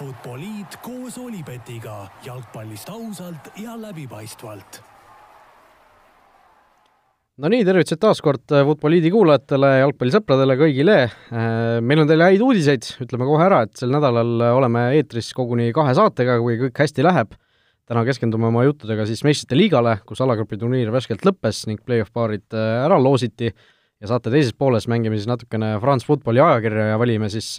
Futboliit koos Olipetiga jalgpallist ausalt ja läbipaistvalt. no nii, tervitused taas kord Futboliidi kuulajatele, jalgpallisõpradele, kõigile. meil on teile häid uudiseid, ütleme kohe ära, et sel nädalal oleme eetris koguni kahe saatega, kui kõik hästi läheb. täna keskendume oma juttudega siis meistrite liigale, kus alagrupi turniir värskelt lõppes ning play-off paarid ära loositi ja saate teises pooles mängime siis natukene France Footballi ajakirja ja valime siis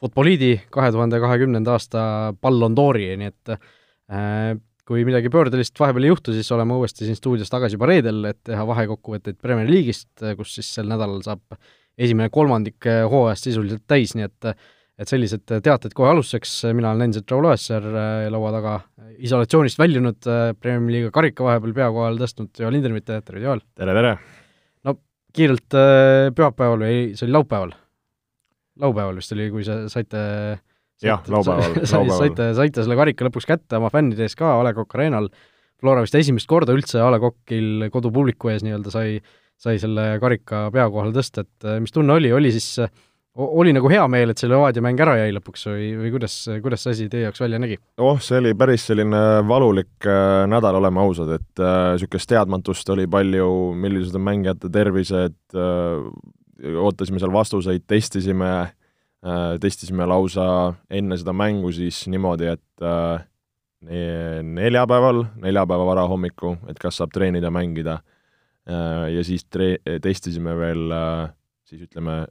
Futboliidi kahe tuhande kahekümnenda aasta Ballon d'Ori, nii et äh, kui midagi pöördelist vahepeal ei juhtu, siis oleme uuesti siin stuudios tagasi juba reedel, et teha vahekokkuvõtteid Premier League'ist, kus siis sel nädalal saab esimene kolmandik hooajast sisuliselt täis, nii et et sellised teated kohe alustuseks, mina olen endiselt Raul Õessar, laua taga isolatsioonist väljunud, Premier League'i karika vahepeal pea kohale tõstnud Joel Lindermitte, tere Joel! tere, tere! no kiirelt äh, pühapäeval või see oli laupäeval laupäeval vist oli, kui sa saite jah, laupäeval, laupäeval. saite, saite selle karika lõpuks kätte oma fännide ees ka A Le Coq Arena'l. Flora vist esimest korda üldse A Le Coqil kodupubliku ees nii-öelda sai, sai selle karika pea kohale tõsta, et äh, mis tunne oli, oli siis, oli nagu hea meel, et see Levadia mäng ära jäi lõpuks või, või kuidas, kuidas see asi teie jaoks välja nägi? oh, see oli päris selline valulik äh, nädal, oleme ausad, et niisugust äh, teadmatust oli palju, millised on mängijate tervised äh,, ootasime seal vastuseid, testisime äh,, testisime lausa enne seda mängu siis niimoodi, et äh, neljapäeval, neljapäeva varahommiku, et kas saab treenida, mängida äh,, ja siis tre-, testisime veel äh, siis ütleme,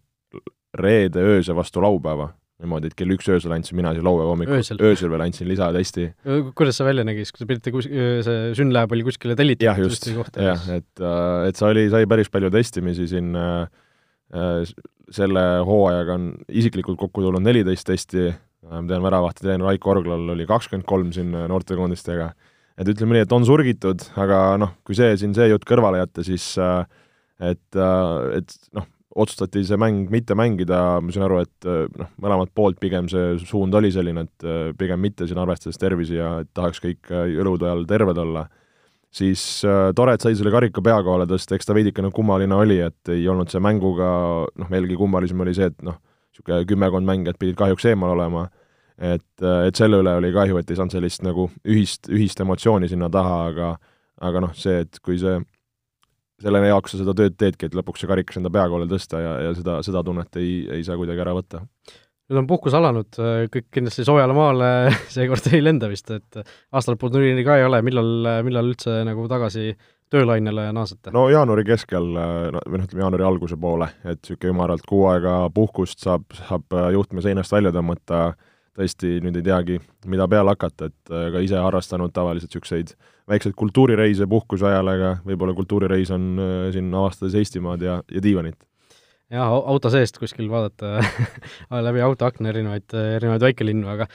reede öösel vastu laupäeva, niimoodi, et kell üks öösel andsin mina siis laupäeva hommikul, öösel veel andsin lisatesti. kuidas see välja nägi, siis kui te pidite kus-, see Synlab oli kuskile tellitud? jah, just, jah, et, äh, et see oli, sai päris palju testimisi siin Äh, selle hooajaga on isiklikult kokku tulnud neliteist testi, ma tean, väravahti treener Raiko Orglal oli kakskümmend kolm siin äh, noortekoondistega, et ütleme nii, et on surgitud, aga noh, kui see siin, see jutt kõrvale jätta, siis äh, et, et noh, otsustati see mäng mitte mängida, ma saan aru, et noh, mõlemalt poolt pigem see suund oli selline, et pigem mitte siin arvestades tervisi ja et tahaks kõik jõulude ajal terved olla siis äh, tore, et sai selle karika pea kohale tõsta, eks ta veidikene kummaline oli, et ei olnud see mänguga, noh, veelgi kummalisem oli see, et noh, niisugune kümmekond mängijat pidid kahjuks eemal olema, et, äh, et selle üle oli kahju, et ei saanud sellist nagu ühist, ühist emotsiooni sinna taha, aga aga noh, see, et kui see, selle jaoks sa seda tööd teedki, et lõpuks see karikas enda pea kohale tõsta ja, ja seda, seda tunnet ei, ei saa kuidagi ära võtta nüüd on puhkus alanud, kõik kindlasti soojale maale seekord ei lenda vist, et aastalõputurniiri ka ei ole, millal, millal üldse nagu tagasi töölainele naasete? no jaanuari keskel, no või noh, ütleme jaanuari alguse poole, et niisugune ümaralt kuu aega puhkust saab, saab juhtme seinast välja tõmmata, tõesti nüüd ei teagi, mida peale hakata, et ka ise harrastanud tavaliselt niisuguseid väikseid kultuurireise puhkuse ajal, aga võib-olla kultuurireis on äh, siin avastades Eestimaad ja, ja diivanit jah, auto seest kuskil vaadata läbi autoakna erinevaid, erinevaid väikelinnu, aga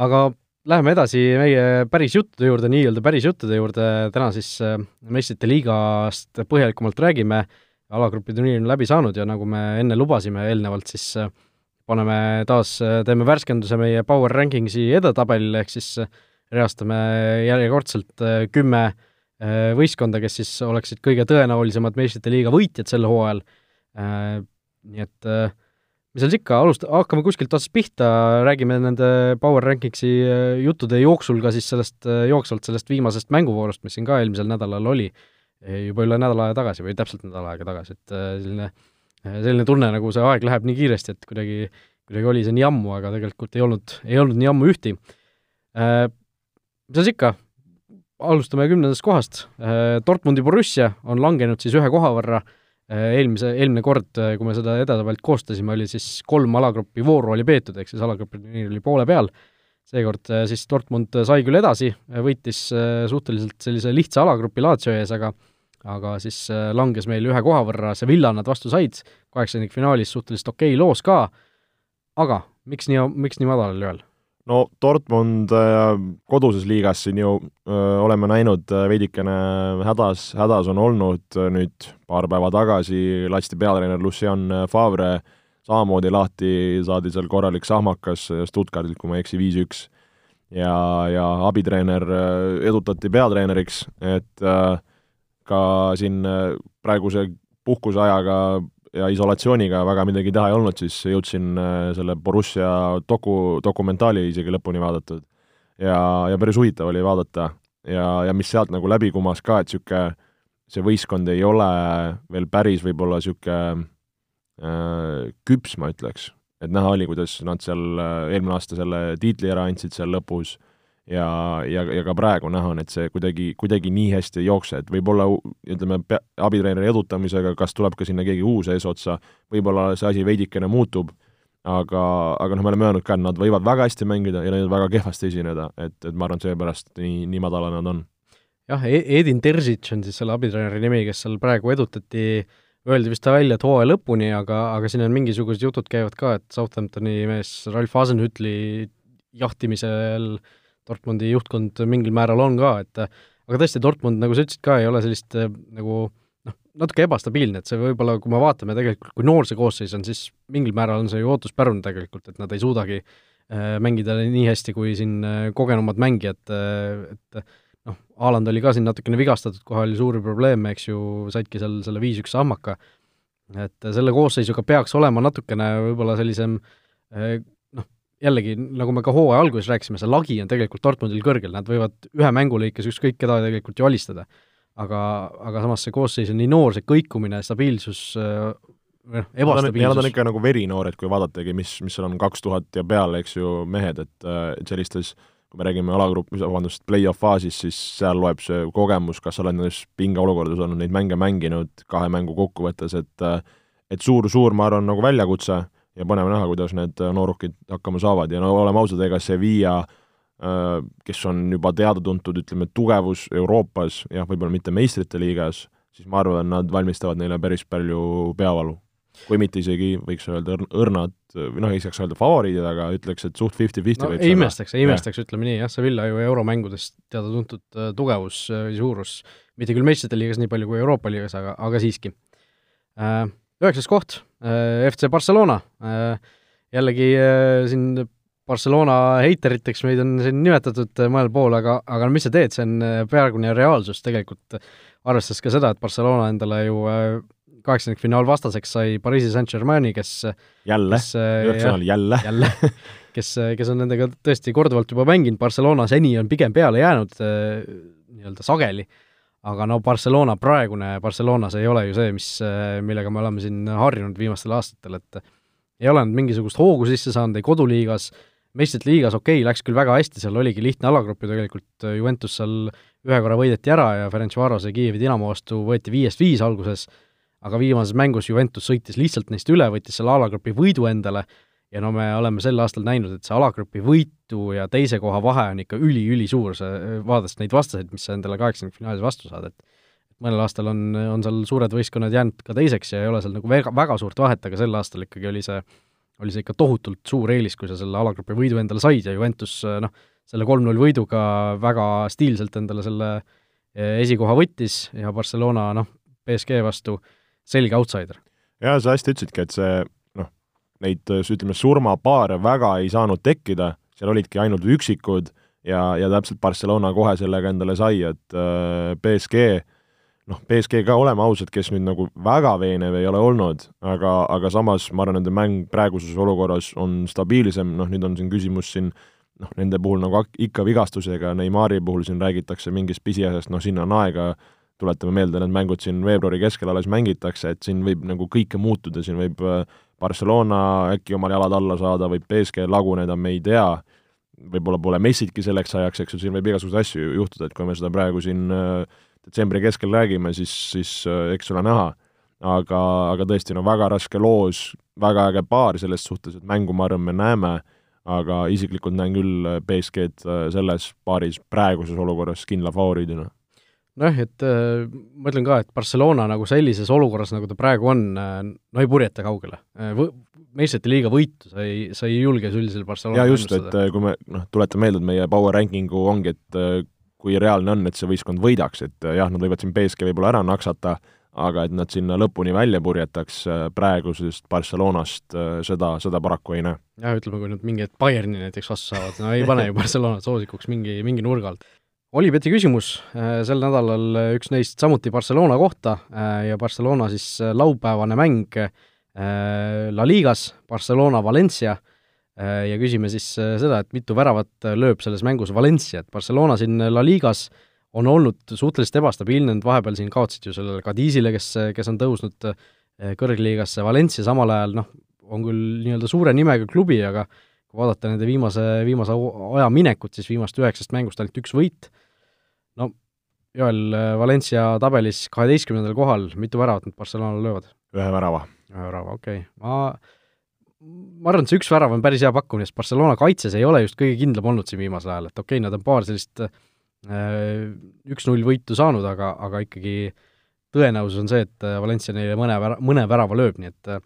aga läheme edasi meie päris juttude juurde, nii-öelda päris juttude juurde, täna siis äh, meistrite liigast põhjalikumalt räägime, alagrupi turniir on läbi saanud ja nagu me enne lubasime eelnevalt, siis äh, paneme taas, äh, teeme värskenduse meie Power Rankingsi edetabelile, ehk siis reastame järjekordselt kümme võistkonda, kes siis oleksid kõige tõenäolisemad meistrite liiga võitjad sel hooajal nii et äh, mis seal ikka, alust-, hakkame kuskilt otsast pihta, räägime nende Power Rankingsi äh, juttude jooksul ka siis sellest, jooksvalt sellest viimasest mänguvoorust, mis siin ka eelmisel nädalal oli, juba üle nädala aja tagasi või täpselt nädal aega tagasi, et selline, selline tunne, nagu see aeg läheb nii kiiresti, et kuidagi, kuidagi oli see nii ammu, aga tegelikult ei olnud, ei olnud nii ammu ühti. Mis seal ikka, alustame kümnendast kohast, Dortmundi Borussia on langenud siis ühe koha võrra äh, Äh, eelmise, eelmine kord, äh, kui me seda edetabelt koostasime, oli siis kolm alagrupi vooru oli peetud, ehk siis alagrupi turniir oli poole peal, seekord äh, siis Dortmund sai küll edasi, võitis suhteliselt sellise lihtsa alagrupi Lazio ees, aga aga siis langes meil ühe koha võrra, Sevilla nad vastu said, kaheksandikfinaalis suhteliselt okei okay loos ka, aga miks nii, miks nii madal oli veel? No Dortmund äh, koduses liigas siin ju äh, oleme näinud äh, veidikene hädas, hädas on olnud nüüd paar päeva tagasi lasti peatreener Lucien Favre samamoodi lahti, saadi seal korralik sahmakas Stuttgardilt, kui ma ei eksi, viis-üks. ja, ja abitreener edutati peatreeneriks, et ka siin praeguse puhkuseajaga ja isolatsiooniga väga midagi teha ei olnud, siis jõudsin selle Borussia doku, dokumentaali isegi lõpuni vaadatud. ja, ja päris huvitav oli vaadata ja, ja mis sealt nagu läbi kumas ka, et niisugune see võistkond ei ole veel päris võib-olla niisugune äh, küps, ma ütleks. et näha oli, kuidas nad seal äh, eelmine aasta selle tiitli ära andsid seal lõpus ja, ja, ja ka praegu näha on, et see kuidagi, kuidagi nii hästi ei jookse, et võib-olla ütleme, abitreeneri edutamisega, kas tuleb ka sinna keegi uus eesotsa, võib-olla see asi veidikene muutub, aga, aga noh, me oleme öelnud ka, et nad võivad väga hästi mängida ja nad võivad väga kehvasti esineda, et, et ma arvan, et seepärast nii, nii madala nad on. Jah, e-, Edin Terzic on siis selle abitreeneri nimi, kes seal praegu edutati, öeldi vist välja, et hooaja lõpuni, aga, aga siin on mingisugused jutud käivad ka, et Southamptoni mees Ralf Hasenhütli jahtimisel Dortmundi juhtkond mingil määral on ka, et aga tõesti, Dortmund, nagu sa ütlesid ka, ei ole sellist nagu noh, natuke ebastabiilne, et see võib-olla, kui me vaatame tegelikult, kui noor see koosseis on, siis mingil määral on see ju ootuspärane tegelikult, et nad ei suudagi äh, mängida nii hästi kui siin äh, kogenumad mängijad, et noh, Haaland oli ka siin natukene vigastatud, kohe oli suuri probleeme, eks ju, saidki seal selle viis-üks sammaka, et selle koosseisuga peaks olema natukene võib-olla sellisem eh, jällegi, nagu me ka hooaja alguses rääkisime, see lagi on tegelikult Dortmundil kõrgel, nad võivad ühe mängu lõikes ükskõik keda tegelikult ju alistada. aga, aga samas see koosseis on nii noor, see kõikumine, stabiilsus noh, ebastabiilsus. Nad on ikka nagu verinoored, kui vaadatagi, mis, mis seal on kaks tuhat ja peale, eks ju, mehed, et, et sellistes äh, kui me räägime alagrupp, vabandust, play-off faasis, siis seal loeb see kogemus, kas sa oled nendes pingeolukordades olnud neid mänge mänginud, kahe mängu kokkuvõttes, et et suur-suur, ma arvan, nagu väljakutse ja põnev näha, kuidas need noorukid hakkama saavad. Ja no oleme ausad, ega Sevilla kes on juba teada-tuntud, ütleme, tugevus Euroopas, jah, võib-olla mitte meistrite liigas, siis ma arvan, nad valmistavad neile päris palju peavalu. Kui mitte isegi võiks öelda õrnad, või noh, ei saaks öelda favoriidid, aga ütleks, et suht fifty-fifty no, võib ei imestaks, ei imestaks, ütleme nii, jah, Sevilla ju euromängudest teada-tuntud äh, tugevus või äh, suurus, mitte küll meistrite liigas nii palju kui Euroopa liigas, aga, aga siiski. Äh, üheksas koht, FC Barcelona, jällegi siin Barcelona heiteriteks meid on siin nimetatud mõnel pool, aga, aga no mis sa teed, see on praegune reaalsus. Tegelikult, arvestades ka seda, et Barcelona endale ju kaheksandikfinaal vastaseks sai Pariisi Saint-Germaini, kes jälle, üheksandal jälle. jälle. Kes, kes on nendega tõesti korduvalt juba mänginud, Barcelona seni on pigem peale jäänud äh, nii-öelda sageli, aga no Barcelona, praegune Barcelona, see ei ole ju see, mis, millega me oleme siin harjunud viimastel aastatel, et ei ole nad mingisugust hoogu sisse saanud ei koduliigas, meistrite liigas okei okay,, läks küll väga hästi, seal oligi lihtne alagrupp ju tegelikult, Juventus seal ühe korra võideti ära ja Ferencvarose Kiievi Dinamo vastu võeti viiest viis alguses, aga viimases mängus Juventus sõitis lihtsalt neist üle, võttis selle alagrupi võidu endale ja no me oleme sel aastal näinud, et see alagrupi võitu ja teise koha vahe on ikka üli-ülisuur, see, vaadates neid vastaseid, mis sa endale kaheksakümnendfinaalis vastu saad, et mõnel aastal on, on seal suured võistkonnad jäänud ka teiseks ja ei ole seal nagu väga, väga suurt vahet, aga sel aastal ikkagi oli see, oli see ikka tohutult suur eelis, kui sa selle alagrupi võidu endale said ja Juventus noh, selle kolm-null võiduga väga stiilselt endale selle eh, esikoha võttis ja Barcelona noh, BSG vastu selge outsider. jaa, sa hästi ütlesidki, et see neid ütleme, surmapaare väga ei saanud tekkida, seal olidki ainult üksikud ja, ja täpselt Barcelona kohe sellega endale sai, et äh, BSG noh, BSG ka, oleme ausad, kes nüüd nagu väga veenev ei ole olnud, aga, aga samas ma arvan, nende mäng praeguses olukorras on stabiilsem, noh nüüd on siin küsimus siin noh, nende puhul nagu ikka vigastusega, Neimari puhul siin räägitakse mingist pisiasjast, noh sinna on aega tuletame meelde, need mängud siin veebruari keskel alles mängitakse, et siin võib nagu kõike muutuda, siin võib äh, Barcelona äkki omal jalad alla saada, võib BSG laguneda, me ei tea, võib-olla pole Messitki selleks ajaks, eks ju, siin võib igasuguseid asju juhtuda, et kui me seda praegu siin äh, detsembri keskel räägime, siis, siis äh, eks ole näha. aga, aga tõesti, no väga raske loos, väga äge paar selles suhtes, et mängu, ma arvan, me näeme, aga isiklikult näen küll BSG-d selles paaris praeguses olukorras kindla favoriidina nojah, et äh, ma ütlen ka, et Barcelona nagu sellises olukorras, nagu ta praegu on äh,, no ei purjeta kaugele äh,. Võ-, meistrite liiga võitu sa ei, sa ei julge üldisel Barcelona jaa, just, et äh, kui me noh, tuletame meelde, et meie power ranking'u ongi, et äh, kui reaalne on, et see võistkond võidaks, et äh, jah, nad võivad siin BSG võib-olla ära naksata, aga et nad sinna lõpuni välja purjetaks praegusest Barcelonast, seda, seda paraku ei näe. jah, ütleme, kui nad mingi hetk Bayerni näiteks vastu saavad, no ei pane ju Barcelonat soosikuks mingi, mingi nurga alt. Olibeti küsimus äh, sel nädalal, äh, üks neist samuti Barcelona kohta äh, ja Barcelona siis laupäevane mäng La Ligas Barcelona, Valencia ja küsime siis seda, et mitu väravat lööb selles mängus Valencia, et Barcelona siin La Ligas on olnud suhteliselt ebastabiilne, nad vahepeal siin kaotasid ju sellele Kadisile, kes, kes on tõusnud kõrgliigasse, Valencia samal ajal noh, on küll nii-öelda suure nimega klubi, aga kui vaadata nende viimase, viimase aja minekut, siis viimast üheksast mängust ainult üks võit, no Joel, Valencia tabelis kaheteistkümnendal kohal, mitu väravat nad Barcelonale löövad? ühe värava. ühe värava, okei okay., ma ma arvan, et see üks värav on päris hea pakkumine, sest Barcelona kaitses ei ole just kõige kindlam olnud siin viimasel ajal, et okei okay,, nad on paar sellist äh, üks-null võitu saanud, aga, aga ikkagi tõenäosus on see, et Valencia neile mõne vära-, mõne värava lööb, nii et äh,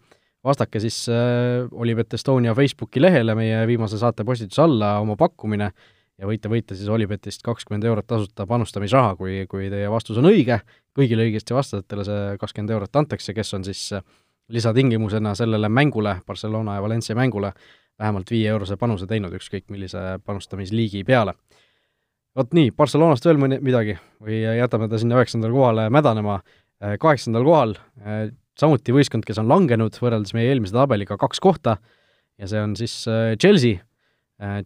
vastake siis äh, Olipet Estonia Facebooki lehele meie viimase saate postituse alla oma pakkumine ja võite võita siis Olipetist kakskümmend eurot tasuta panustamisraha, kui, kui teie vastus on õige, kõigile õigesti vastajatele see kakskümmend eurot antakse, kes on siis äh, lisatingimusena sellele mängule, Barcelona ja Valencia mängule, vähemalt viie-eurose panuse teinud ükskõik millise panustamisliigi peale. vot nii, Barcelonast veel mõni, midagi või jätame ta sinna üheksandale kohale mädanema, äh, kaheksandal kohal äh, samuti võistkond, kes on langenud võrreldes meie eelmise tabeliga kaks kohta ja see on siis Chelsea,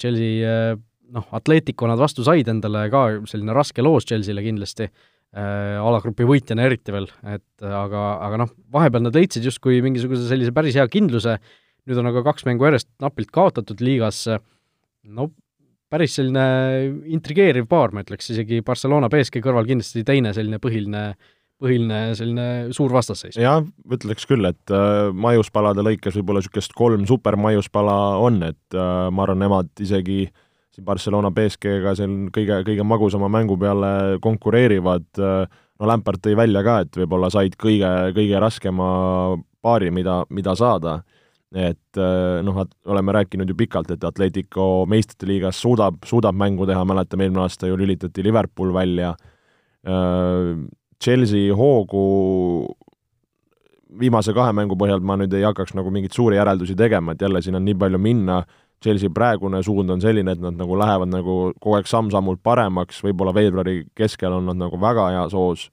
Chelsea noh, Atletico nad vastu said endale ka, selline raske loos Chelsea'le kindlasti äh,, alagrupi võitjana eriti veel, et aga, aga noh, vahepeal nad leidsid justkui mingisuguse sellise päris hea kindluse, nüüd on aga kaks mängu järjest napilt kaotatud liigas, no päris selline intrigeeriv paar, ma ütleks, isegi Barcelona BSG kõrval kindlasti teine selline põhiline põhiline selline suur vastasseis. jah, ütleks küll, et äh, maiuspalade lõikes võib-olla niisugust kolm supermaiuspala on, et äh, ma arvan, nemad isegi äh, siin Barcelona BSG-ga seal kõige, kõige magusama mängu peale konkureerivad, no Lampard tõi välja ka, et võib-olla said kõige, kõige raskema paari, mida, mida saada. et noh, oleme rääkinud ju pikalt, et Atletico meistrite liigas suudab, suudab mängu teha, mäletame, eelmine aasta ju lülitati Liverpool välja, Chelsea hoogu viimase kahe mängu põhjal ma nüüd ei hakkaks nagu mingeid suuri järeldusi tegema, et jälle siin on nii palju minna, Chelsea praegune suund on selline, et nad nagu lähevad nagu kogu aeg samm-sammult paremaks, võib-olla veebruari keskel on nad nagu väga heas hoos,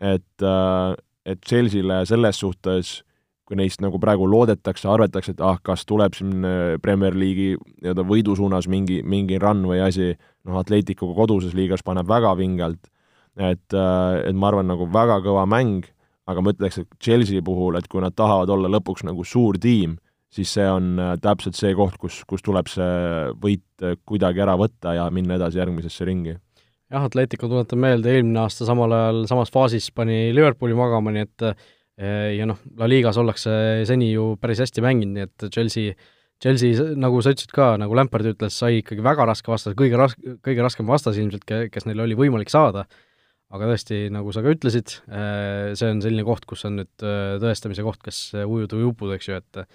et, äh, et Chelsea'le selles suhtes, kui neist nagu praegu loodetakse, arvatakse, et ah, kas tuleb siin äh, Premier League'i nii-öelda võidu suunas mingi, mingi run või asi, noh, Atleticoga koduses liigas paneb väga vingelt, et, äh, et ma arvan, nagu väga kõva mäng, aga ma ütleks, et Chelsea puhul, et kui nad tahavad olla lõpuks nagu suur tiim, siis see on äh, täpselt see koht, kus, kus tuleb see võit äh, kuidagi ära võtta ja minna edasi järgmisesse ringi. jah, Atletico, tuletan meelde, eelmine aasta samal ajal samas faasis pani Liverpooli magama, nii et ja noh, La Ligas ollakse seni ju päris hästi mänginud, nii et Chelsea Chelsea, nagu sa ütlesid ka, nagu Lampard ütles, sai ikkagi väga raske vastas, kõige ras-, kõige raskem vastas ilmselt, kes neil oli võimalik saada, aga tõesti, nagu sa ka ütlesid, see on selline koht, kus on nüüd tõestamise koht, kas ujud või upud, eks ju, et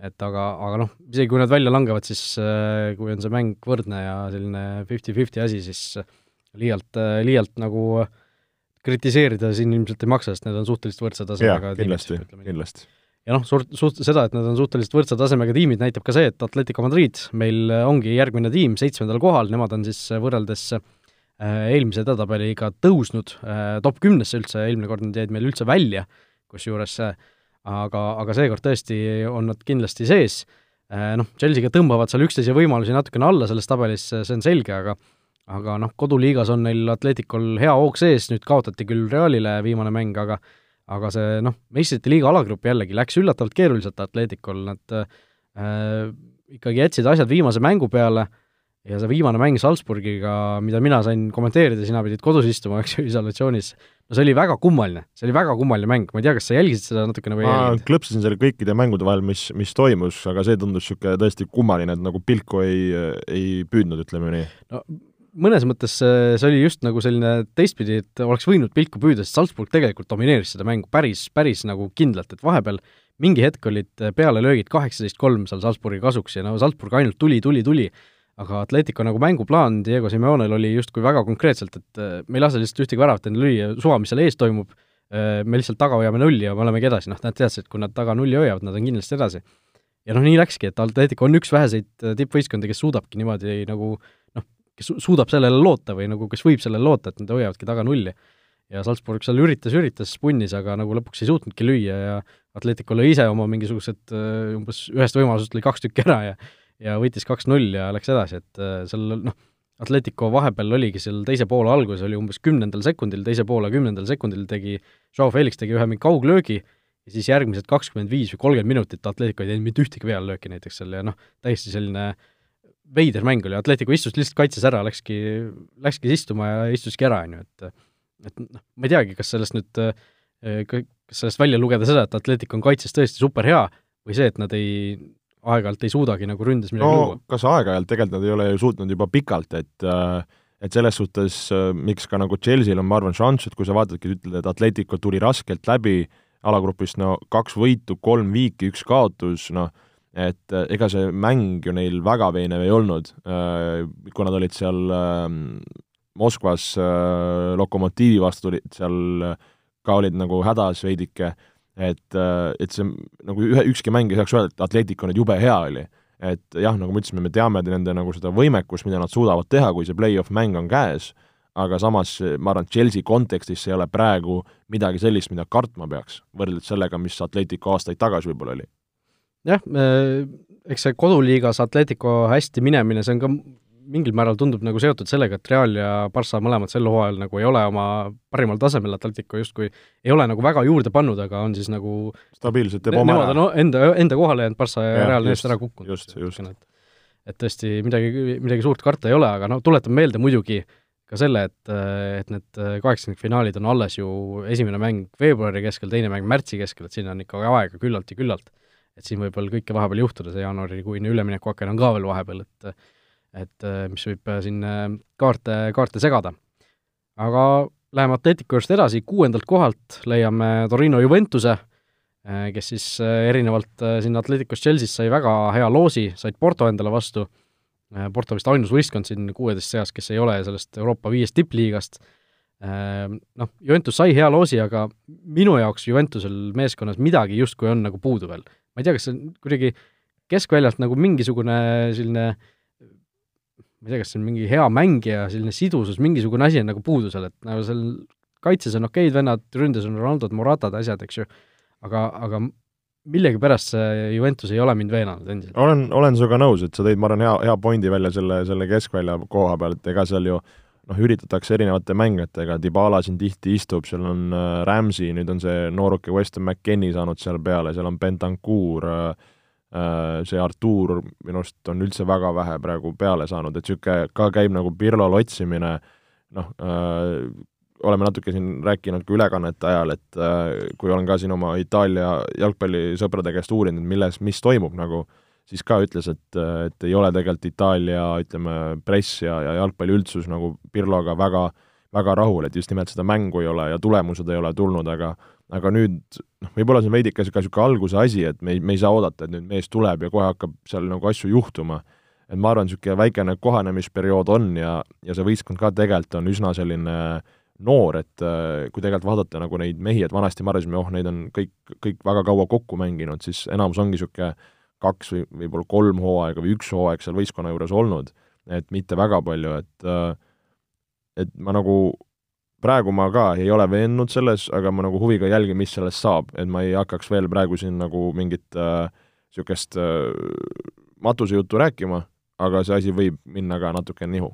et aga, aga noh, isegi kui nad välja langevad, siis äh, kui on see mäng võrdne ja selline fifty-fifty asi, siis liialt, äh, liialt nagu kritiseerida siin ilmselt ei maksa, sest need on suhteliselt võrdse tasemega tiimid. kindlasti, kindlasti. ja noh, suurt, suht-, seda, et nad on suhteliselt võrdse tasemega tiimid, näitab ka see, et Atletico Madrid meil ongi järgmine tiim seitsmendal kohal, nemad on siis võrreldes äh, eelmise edetabeliga tõusnud top kümnesse üldse, eelmine kord nad jäid meil üldse välja, kusjuures äh, aga, aga seekord tõesti on nad kindlasti sees, äh, noh, Chelsea'ga tõmbavad seal üksteise võimalusi natukene alla selles tabelis, see on selge, aga aga noh, koduliigas on neil Atleticul hea hoog sees, nüüd kaotati küll Realile viimane mäng, aga aga see noh, meistrite liiga alagrupp jällegi läks üllatavalt keeruliselt Atleticul, nad äh, ikkagi jätsid asjad viimase mängu peale ja see viimane mäng Salzburgiga, mida mina sain kommenteerida, sina pidid kodus istuma, eks ju, isolatsioonis, no see oli väga kummaline, see oli väga kummaline mäng, ma ei tea, kas sa jälgisid seda natukene või ma jälginud? klõpsasin selle kõikide mängude vahel, mis, mis toimus, aga see tundus niisugune tõesti kummaline, et nagu pilku ei, ei püüdnud, ütleme nii. no mõnes mõttes see oli just nagu selline teistpidi, et oleks võinud pilku püüda, sest Salzburg tegelikult domineeris seda mängu päris, päris nagu kindlalt, et vahepeal mingi hetk olid pealelöögid kaheksateist kolm seal Salzburgi kasuks ja no Salzburg ainult tuli, tuli, tuli, aga Atletico nagu mänguplaan Diego Simeonel oli justkui väga konkreetselt, et äh, me ei lase lihtsalt ühtegi väravat endale lüüa, suva, mis seal ees toimub, äh, me lihtsalt taga hoiame nulli ja me olemegi edasi, noh, nad teadsid, et kui nad taga nulli hoiavad, nad on kindlasti edasi. ja noh, nii läkski, et Atletico on üks väheseid äh, tippvõistkondi, kes suudabki niimoodi nagu noh, kes suudab sellele loota või nagu kes võib sellele loota, et nad hoiavadki taga nulli. ja Salzburg seal üritas, üritas, punnis, aga nagu lõpuks ei suutnudki lüüa ja Atletico lõi ise oma mingisugused umbes ühest võimalusest lõi kaks tükki ära ja ja võitis kaks-null ja läks edasi, et seal noh, Atletico vahepeal oligi seal teise poole alguses oli umbes kümnendal sekundil, teise poole kümnendal sekundil tegi, Joao Felix tegi ühe kauglöögi ja siis järgmised kakskümmend viis või kolmkümmend minutit Atletico ei teinud mitte ühtegi peallööki näiteks seal ja noh, täiesti selline veider mäng oli, Atletico istus lihtsalt kaitses ära, läkski, läkski istuma ja istuski ära, on ju, et et noh, ma ei teagi, kas sellest nüüd, kas sellest välja lugeda seda, et Atletico on kaitses tõesti super hea või see, et nad ei, aeg-ajalt ei suudagi nagu ründes midagi no, luua? kas aeg-ajalt, tegelikult nad ei ole ju suutnud juba pikalt, et et selles suhtes, miks ka nagu Chelsea'l on, ma arvan, šanss, et kui sa vaatadki, ütled, et Atletico tuli raskelt läbi alagrupist, no kaks võitu, kolm viiki, üks kaotus, noh, et ega see mäng ju neil väga veenev ei olnud, kui nad olid seal Moskvas äh, Lokomotiivi vastu tulid seal äh, ka olid nagu hädas veidike, et, äh, et see nagu ühe, ükski mäng ei saaks öelda, et Atletico nüüd jube hea oli. et jah, nagu me ütlesime, me teame nende nagu seda võimekust, mida nad suudavad teha, kui see play-off mäng on käes, aga samas ma arvan, et Chelsea kontekstis see ei ole praegu midagi sellist, mida kartma peaks, võrreldes sellega, mis Atletico aastaid tagasi võib-olla oli. jah, eks see koduliigas Atletico hästi minemine, see on ka mingil määral tundub nagu seotud sellega, et Real ja Barca mõlemad sel hooajal nagu ei ole oma parimal tasemel, Atletico justkui ei ole nagu väga juurde pannud, aga on siis nagu stabiilselt teeb oma ära. no enda, enda kohale jäänud Barca ja, ja Real neist ära kukkunud. just, just. et, et tõesti midagi, midagi suurt karta ei ole, aga no tuletan meelde muidugi ka selle, et, et need kaheksakümnendfinaalid on alles ju esimene mäng veebruari keskel, teine mäng märtsi keskel, et sinna on ikka aega küllalt ja küllalt. et siin võib veel kõike vahepeal juhtuda, see jaanuarikuine üleminekuaken on ka veel vahepeal, et et äh, mis võib äh, siin äh, kaarte, kaarte segada. aga läheme Atletico juurest edasi, kuuendalt kohalt leiame Torino Juventuse, kes siis erinevalt siin Atleticust Chelsea'st sai väga hea loosi, said Porto endale vastu, Porto vist ainus võistkond siin kuueteist seas, kes ei ole sellest Euroopa viiest tippliigast, noh, Juventus sai hea loosi, aga minu jaoks Juventusel meeskonnas midagi justkui on nagu puudu veel. ma ei tea, kas see on kuidagi keskväljalt nagu mingisugune selline äh, ma ei tea, kas see on mingi hea mängija, selline sidusus, mingisugune asi on nagu puudu seal, et nagu seal kaitses on okeid vennad, ründes on Ronaldod, Moratad, asjad, eks ju, aga, aga millegipärast see Juventus ei ole mind veenanud endiselt. olen, olen sinuga nõus, et sa tõid, ma arvan, hea, hea pointi välja selle, selle keskvälja koha peal, et ega seal ju noh, üritatakse erinevate mängijatega, Dybala siin tihti istub, seal on äh, Ramsey, nüüd on see nooruke Weston McKennie saanud seal peale, seal on Bentancur äh,, see Artur minu arust on üldse väga vähe praegu peale saanud, et niisugune ka käib nagu Pirlol otsimine, noh äh,, oleme natuke siin rääkinud ka ülekannete ajal, et äh, kui olen ka siin oma Itaalia jalgpallisõprade käest uurinud, milles, mis toimub nagu, siis ka ütles, et, et ei ole tegelikult Itaalia, ütleme, press ja, ja jalgpalliüldsus nagu Pirloga väga, väga rahul, et just nimelt seda mängu ei ole ja tulemused ei ole tulnud, aga aga nüüd noh, võib-olla see on veidike ka niisugune alguse asi, et me ei, me ei saa oodata, et nüüd mees tuleb ja kohe hakkab seal nagu asju juhtuma. et ma arvan, niisugune väikene kohanemisperiood on ja, ja see võistkond ka tegelikult on üsna selline noor, et äh, kui tegelikult vaadata nagu neid mehi, et vanasti me arvasime, oh, neid on kõik, kõik väga kaua kokku mänginud, siis enamus ongi niisugune kaks või võib-olla kolm hooaega või üks hooaeg seal võistkonna juures olnud, et mitte väga palju, et äh, et ma nagu praegu ma ka ei ole veendunud selles, aga ma nagu huviga jälgin, mis sellest saab, et ma ei hakkaks veel praegu siin nagu mingit niisugust äh, äh, matusejuttu rääkima, aga see asi võib minna ka natuke nihu.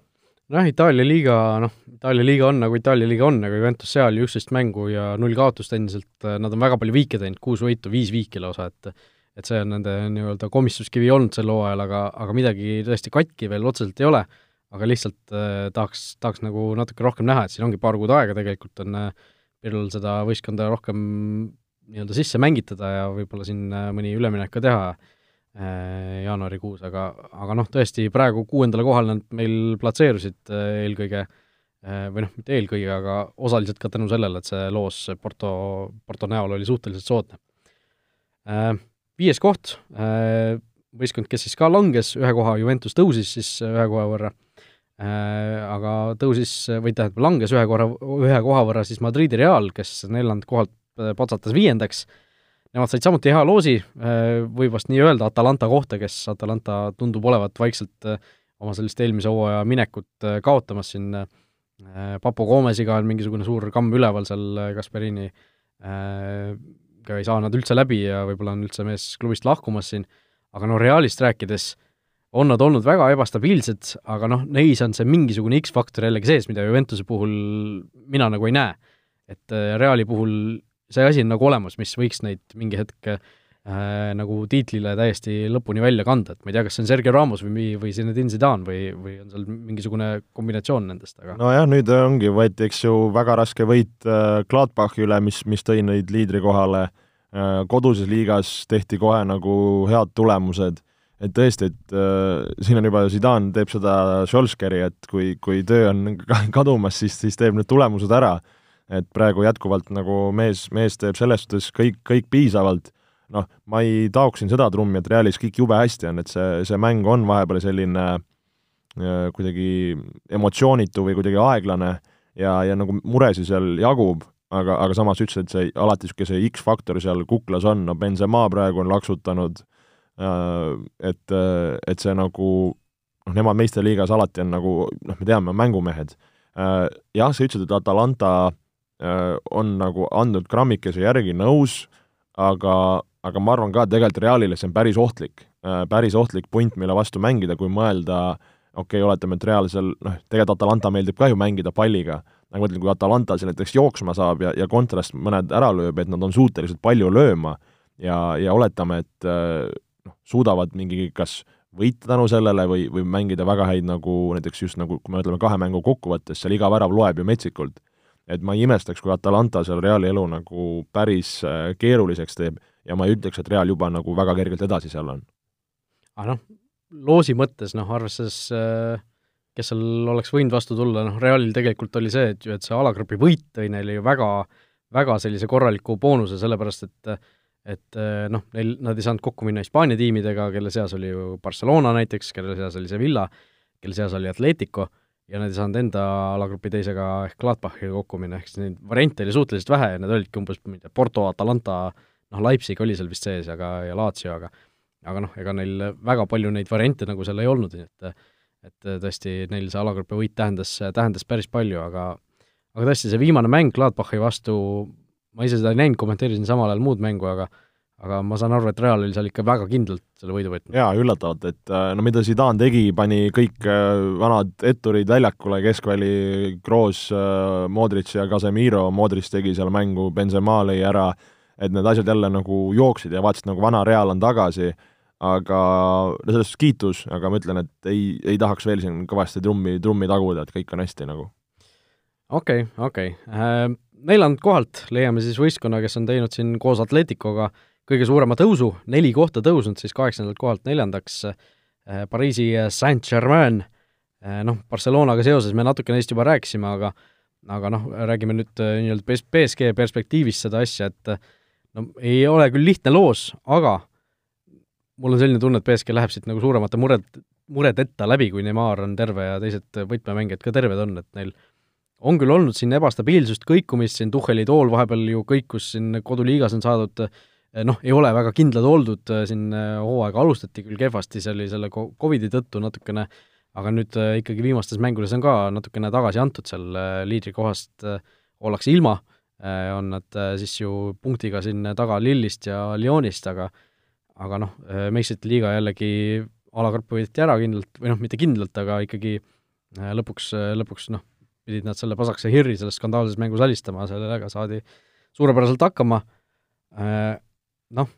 noh, Itaalia liiga, noh, Itaalia liiga on nagu Itaalia liiga on, aga Juventus seal ju üksteist mängu ja null kaotust endiselt, äh, nad on väga palju viike teinud, kuus võitu, viis viiki lausa, et et see on nende nii-öelda komistuskivi olnud sel hooajal, aga, aga midagi tõesti katki veel otseselt ei ole aga lihtsalt äh, tahaks, tahaks nagu natuke rohkem näha, et siin ongi paar kuud aega tegelikult on äh, Pirlol seda võistkonda rohkem nii-öelda sisse mängitada ja võib-olla siin äh, mõni üleminek ka teha äh, jaanuarikuus, aga, aga noh, tõesti praegu kuuendale kohale nad meil platseerusid äh, eelkõige äh, või noh, mitte eelkõige, aga osaliselt ka tänu sellele, et see loos Porto, Porto näol oli suhteliselt soodne äh,. Viies koht äh,, võistkond, kes siis ka langes ühe koha, Juventus tõusis siis ühe koha võrra Äh, aga tõusis, või tähendab, langes ühe korra, ühe koha võrra siis Madridi Real, kes neljandalt kohalt äh, patsatas viiendaks, nemad said samuti hea loosi, äh, võib vast nii öelda Atalanta kohta, kes Atalanta tundub olevat vaikselt oma sellist eelmise hooaja minekut kaotamas siin, Papo Gomesiga on mingisugune suur kamm üleval seal Gasperini ikka ei saa nad üldse läbi ja võib-olla on üldse mees klubist lahkumas siin, aga no Realist rääkides on nad olnud väga ebastabiilsed, aga noh, neis on see mingisugune X-faktor jällegi sees, mida Juventuse puhul mina nagu ei näe. et äh, Reali puhul see asi on nagu olemas, mis võiks neid mingi hetk äh, nagu tiitlile täiesti lõpuni välja kanda, et ma ei tea, kas see on Sergei Ramos või, või Zinedine Zidane või, või on seal mingisugune kombinatsioon nendest, aga nojah, nüüd ongi, võeti eks ju väga raske võit äh, Gladbachi üle, mis, mis tõi neid liidri kohale äh,, koduses liigas tehti kohe nagu head tulemused et tõesti, et äh, siin on juba, Zidane teeb seda Scholzkeri, et kui, kui töö on kadumas, siis, siis teeb need tulemused ära. et praegu jätkuvalt nagu mees, mees teeb selles suhtes kõik, kõik piisavalt, noh, ma ei taoks siin seda trummi, et Realis kõik jube hästi on, et see, see mäng on vahepeal selline äh, kuidagi emotsioonitu või kuidagi aeglane ja, ja nagu muresid seal jagub, aga, aga samas ütlesid, et see alati niisugune see X-faktor seal kuklas on, no Benzema praegu on laksutanud Äh, et, äh, et see nagu noh, nemad meistriliigas alati on nagu noh, me teame, mängumehed. Äh, jah, sa ütlesid, et Atalanta on nagu andnud grammikese järgi, nõus, aga, aga ma arvan ka, et tegelikult Realile see on päris ohtlik, päris ohtlik punt, mille vastu mängida, kui mõelda okei okay,, oletame, et Real seal noh, tegelikult Atalanta meeldib ka ju mängida palliga, aga ma ütlen, kui Atalanta seal näiteks jooksma saab ja, ja kontrast mõned ära lööb, et nad on suutelised palju lööma ja, ja oletame, et noh, suudavad mingi kas võita tänu sellele või, või mängida väga häid nagu näiteks just nagu, kui me ütleme kahe mängu kokkuvõttes, seal iga värav loeb ju metsikult. et ma ei imestaks, kui Atalanta seal Reali elu nagu päris äh, keeruliseks teeb ja ma ei ütleks, et Real juba nagu väga kergelt edasi seal on. aga noh, loosi mõttes noh, arvestades äh, kes seal oleks võinud vastu tulla, noh, Realil tegelikult oli see, et ju, et see alagrupi võit tõi neile ju väga, väga sellise korraliku boonuse, sellepärast et äh, et eh, noh, neil, nad ei saanud kokku minna Hispaania tiimidega, kelle seas oli ju Barcelona näiteks, kelle seas oli Sevilla, kelle seas oli Atletico, ja nad ei saanud enda alagrupi teisega ehk Gladbachiga kokku minna, ehk siis neid variante oli suhteliselt vähe ja need olidki umbes, ma ei tea, Porto, Atalanta, noh, Leipzig oli seal vist sees, aga, ja Lazio, aga aga noh, ega neil väga palju neid variante nagu seal ei olnud, nii et et tõesti, neil see alagrupi võit tähendas, tähendas päris palju, aga aga tõesti, see viimane mäng Gladbachi vastu ma ise seda ei näinud, kommenteerisin samal ajal muud mängu, aga aga ma saan aru, et Real oli seal ikka väga kindlalt selle võidu võtnud. jaa, üllatavalt, et äh, no mida Zidane tegi, pani kõik äh, vanad etturid väljakule, keskväli, Kroos, äh, Modric ja Casemiro, Modric tegi seal mängu, Benzema lõi ära, et need asjad jälle nagu jooksid ja vaatasid, nagu vana Real on tagasi, aga no selles suhtes kiitus, aga ma ütlen, et ei, ei tahaks veel siin kõvasti trummi, trummi taguda, et kõik on hästi nagu. Okei okay,, okei okay neljandalt kohalt leiame siis võistkonna, kes on teinud siin koos Atleticoga kõige suurema tõusu, neli kohta tõusnud siis kaheksandalt kohalt neljandaks, eh, Pariisi Saint-Germain, eh, noh, Barcelonaga seoses me natuke neist juba rääkisime, aga aga noh, räägime nüüd nii-öelda BSG perspektiivist seda asja, et no ei ole küll lihtne loos, aga mul on selline tunne, et BSG läheb siit nagu suuremate mured, muredeta läbi, kui Neimar on terve ja teised võtmemängijad ka terved on, et neil on küll olnud siin ebastabiilsust, kõikumist, siin Tuhheli tool vahepeal ju kõikus siin koduliigas on saadud eh, noh, ei ole väga kindlad oldud, eh, siin eh, hooaega alustati küll kehvasti, see oli selle Covidi tõttu natukene, aga nüüd ikkagi viimastes mängudes on ka natukene tagasi antud seal liidrikohast, ollakse ilma, on nad siis ju punktiga siin taga Lillist ja Lyonist, aga aga noh, meistrite liiga jällegi alakarp võeti ära kindlalt, või noh, mitte kindlalt, aga ikkagi lõpuks, lõpuks noh, pidid nad selle pasakese hirri selles skandaalses mängus alistama, sellega saadi suurepäraselt hakkama, äh, noh,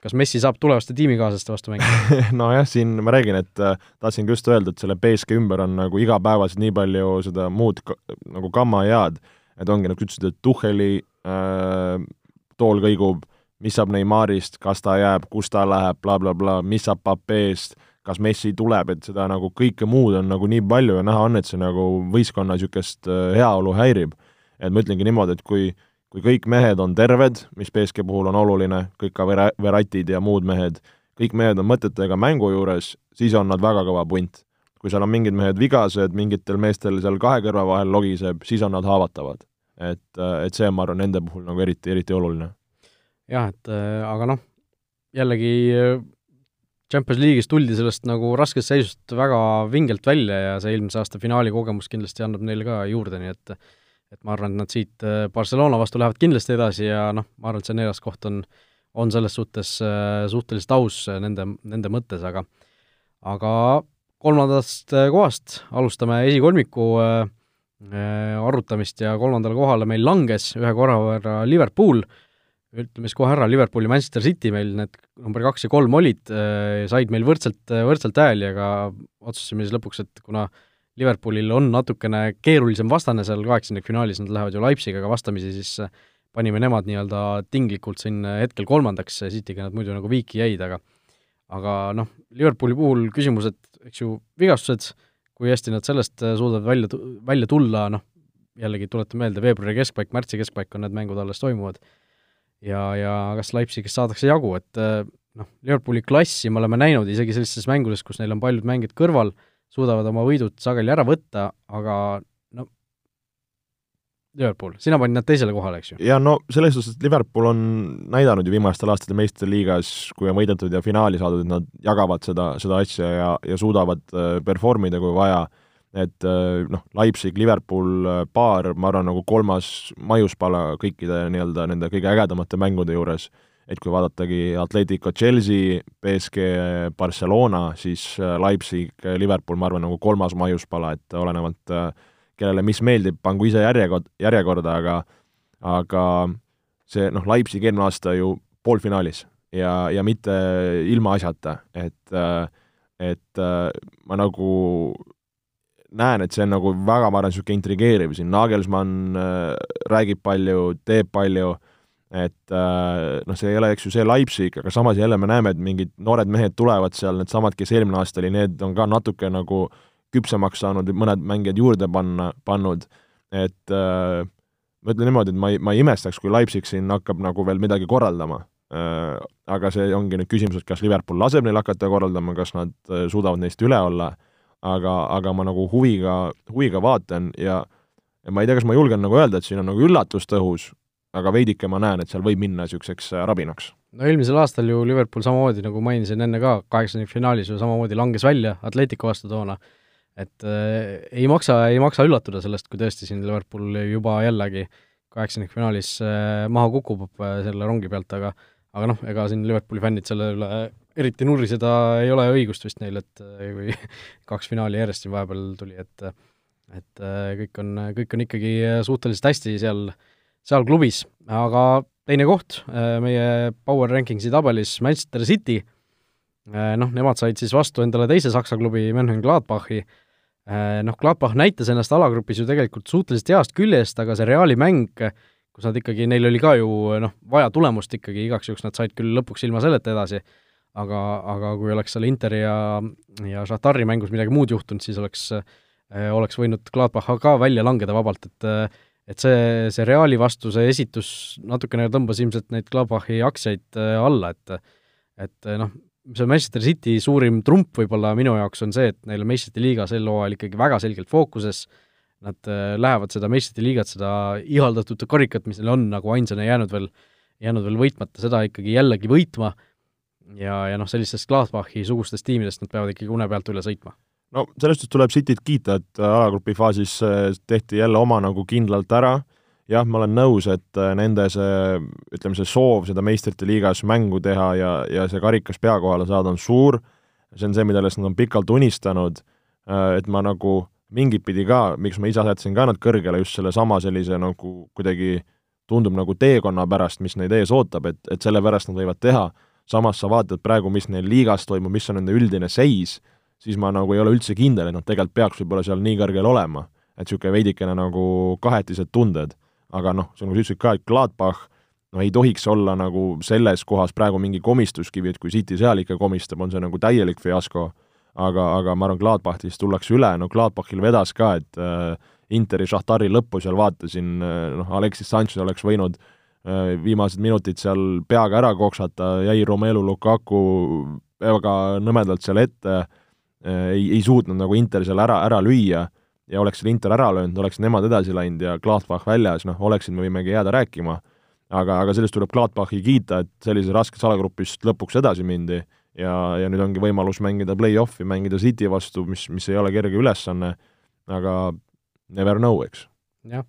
kas Messi saab tulevaste tiimikaaslaste vastu mängida? Nojah, siin ma räägin, et äh, tahtsingi just öelda, et selle BSK ümber on nagu igapäevaselt nii palju seda muud ka, nagu gamma head, et ongi, nagu ütlesid, et Tuhheli äh, tool kõigub, mis saab Neymarist, kas ta jääb, kus ta läheb bla, bla, blablabla, mis saab Papeest, kas Messi tuleb, et seda nagu kõike muud on nagu nii palju ja näha on, et see nagu võistkonna niisugust äh, heaolu häirib. et ma ütlengi niimoodi, et kui, kui kõik mehed on terved, mis BSK puhul on oluline, kõik ka Vera-, Veratid ja muud mehed, kõik mehed on mõtetega mängu juures, siis on nad väga kõva punt. kui seal on mingid mehed vigased, mingitel meestel seal kahe kõrva vahel logiseb, siis on nad haavatavad. et, äh, et see on, ma arvan, nende puhul nagu eriti, eriti oluline. jah, et äh, aga noh, jällegi Champions League'is tuldi sellest nagu raskest seisust väga vingelt välja ja see eelmise aasta finaali kogemus kindlasti annab neile ka juurde, nii et et ma arvan, et nad siit äh, Barcelona vastu lähevad kindlasti edasi ja noh, ma arvan, et see neljas koht on, on selles suhtes äh, suhteliselt aus nende, nende mõttes, aga aga kolmandast kohast alustame esikolmiku äh, arutamist ja kolmandale kohale meil langes ühe korra võrra Liverpool, ütleme siis kohe ära, Liverpool ja Manchester City meil need number kaks ja kolm olid, said meil võrdselt, võrdselt hääli, aga otsustasime siis lõpuks, et kuna Liverpoolil on natukene keerulisem vastane seal kaheksandikfinaalis, nad lähevad ju Leipzigiga vastamisi, siis panime nemad nii-öelda tinglikult siin hetkel kolmandaks, Cityga nad muidu nagu viiki jäid, aga aga noh, Liverpooli puhul küsimused, eks ju, vigastused, kui hästi nad sellest suudavad välja, välja tulla, noh, jällegi tuletan meelde, veebruari keskpaik, märtsi keskpaik on need mängud alles toimuvad, ja, ja kas Leipzigist saadakse jagu, et noh, Liverpooli klassi me oleme näinud isegi sellistes mängudes, kus neil on paljud mängijad kõrval, suudavad oma võidud sageli ära võtta, aga no Liverpool, sina panid nad teisele kohale, eks ju? ja no selles suhtes, et Liverpool on näidanud ju viimastel aastatel meistrite liigas, kui on võidetud ja finaali saadud, et nad jagavad seda, seda asja ja, ja suudavad äh, perform ida, kui vaja, et äh, noh, Leipzig, Liverpool äh, paar, ma arvan, nagu kolmas maiuspala kõikide nii-öelda nende kõige ägedamate mängude juures. Et kui vaadatagi Atletico Chelsea, BSG Barcelona, siis äh, Leipzig, Liverpool, ma arvan, nagu kolmas maiuspala, et olenevalt kellele mis meeldib, pangu ise järjekord, järjekorda, aga aga see noh, Leipzig eelmine aasta ju poolfinaalis ja, ja mitte ilmaasjata, et et ma nagu näen, et see on nagu väga, ma arvan, niisugune intrigeeriv. Siin, Nagelsmann räägib palju, teeb palju et äh, noh, see ei ole, eks ju, see Leipzig, aga samas jälle me näeme, et mingid noored mehed tulevad seal, needsamad, kes eelmine aasta oli, need on ka natuke nagu küpsemaks saanud, mõned mängijad juurde panna, pannud, et äh, ma ütlen niimoodi, et ma ei, ma ei imestaks, kui Leipzig siin hakkab nagu veel midagi korraldama. Äh,. Aga see ongi nüüd küsimus, et kas Liverpool laseb neil hakata korraldama, kas nad äh, suudavad neist üle olla, aga, aga ma nagu huviga, huviga vaatan ja ja ma ei tea, kas ma julgen nagu öelda, et siin on nagu üllatust õhus, aga veidike ma näen, et seal võib minna niisuguseks äh, rabinaks. no eelmisel aastal ju Liverpool samamoodi, nagu mainisin enne ka, kaheksandikfinaalis ju samamoodi langes välja Atletico vastu toona, et äh, ei maksa, ei maksa üllatuda sellest, kui tõesti siin Liverpool juba jällegi kaheksandikfinaalis äh, maha kukub äh, selle rongi pealt, aga aga noh, ega siin Liverpooli fännid selle üle eriti nuriseda ei ole õigust vist neil, et äh, kui kaks finaali järjest siin vahepeal tuli, et et äh, kõik on, kõik on ikkagi suhteliselt hästi seal äh, seal klubis, aga teine koht äh, meie Power Rankingsi tabelis, Manchester City, äh, noh, nemad said siis vastu endale teise Saksa klubi Mönchengladbachi, äh, noh, Gladbach näitas ennast alagrupis ju tegelikult suhteliselt heast küljest, aga see Reali mäng, kus nad ikkagi, neil oli ka ju noh, vaja tulemust ikkagi, igaks juhuks nad said küll lõpuks ilma selleta edasi, aga, aga kui oleks seal Interi ja, ja Šahtari mängus midagi muud juhtunud, siis oleks, oleks võinud Gladbach ka välja langeda vabalt, et et see, see Reali vastu see esitus natukene tõmbas ilmselt neid Gladbachi aktsiaid äh, alla, et et äh, noh, see Manchester City suurim trump võib-olla minu jaoks on see, et neil on meistrite liiga sel hooajal ikkagi väga selgelt fookuses, nad äh, lähevad seda meistrite liigat, seda ihaldatud karikat, mis neil on nagu ainsana jäänud veel, jäänud veel võitmata, seda ikkagi jällegi võitma. Ja, ja noh, sellistest Gladbachi sugustest tiimidest nad peavad ikkagi une pealt üle sõitma. No selles suhtes tuleb Cityt kiita, et äh, alagrupi faasis äh, tehti jälle oma nagu kindlalt ära, jah, ma olen nõus, et äh, nende see, ütleme, see soov seda meistrite liigas mängu teha ja, ja see karikas pea kohale saada on suur, see on see, millest nad on pikalt unistanud, et ma nagu mingit pidi ka, miks ma ise asetsin ka nad kõrgele just sellesama sellise nagu kuidagi tundub nagu teekonna pärast, mis neid ees ootab, et, et sellepärast nad võivad teha, samas sa vaatad praegu, mis neil liigas toimub, mis on nende üldine seis, siis ma nagu ei ole üldse kindel, et nad tegelikult peaks võib-olla seal nii kõrgel olema. et niisugune veidikene nagu kahetised tunded. aga noh, see on, nagu sa ütlesid ka, et Gladbach no ei tohiks olla nagu selles kohas praegu mingi komistuskivi, et kui City seal ikka komistab, on see nagu täielik fiasko, aga, aga ma arvan, Gladbachist tullakse üle, no Gladbachil vedas ka, et äh, Interi Šahtari lõppu seal vaatasin äh,, noh, Alexis Sanchez oleks võinud äh, viimased minutid seal peaga ära koksata, jäi Romelu Lukaku väga nõmedalt seal ette äh,, Äh, ei, ei suutnud nagu Inter seal ära, ära lüüa ja oleks selle Inter ära löönud, oleks nemad edasi läinud ja Gladbach väljas, noh, oleksid, me võimegi jääda rääkima, aga, aga sellest tuleb Gladbachi kiita, et sellises raskes alagrupist lõpuks edasi mindi ja, ja nüüd ongi võimalus mängida play-off'i, mängida City vastu, mis, mis ei ole kerge ülesanne, aga never know, eks. jah,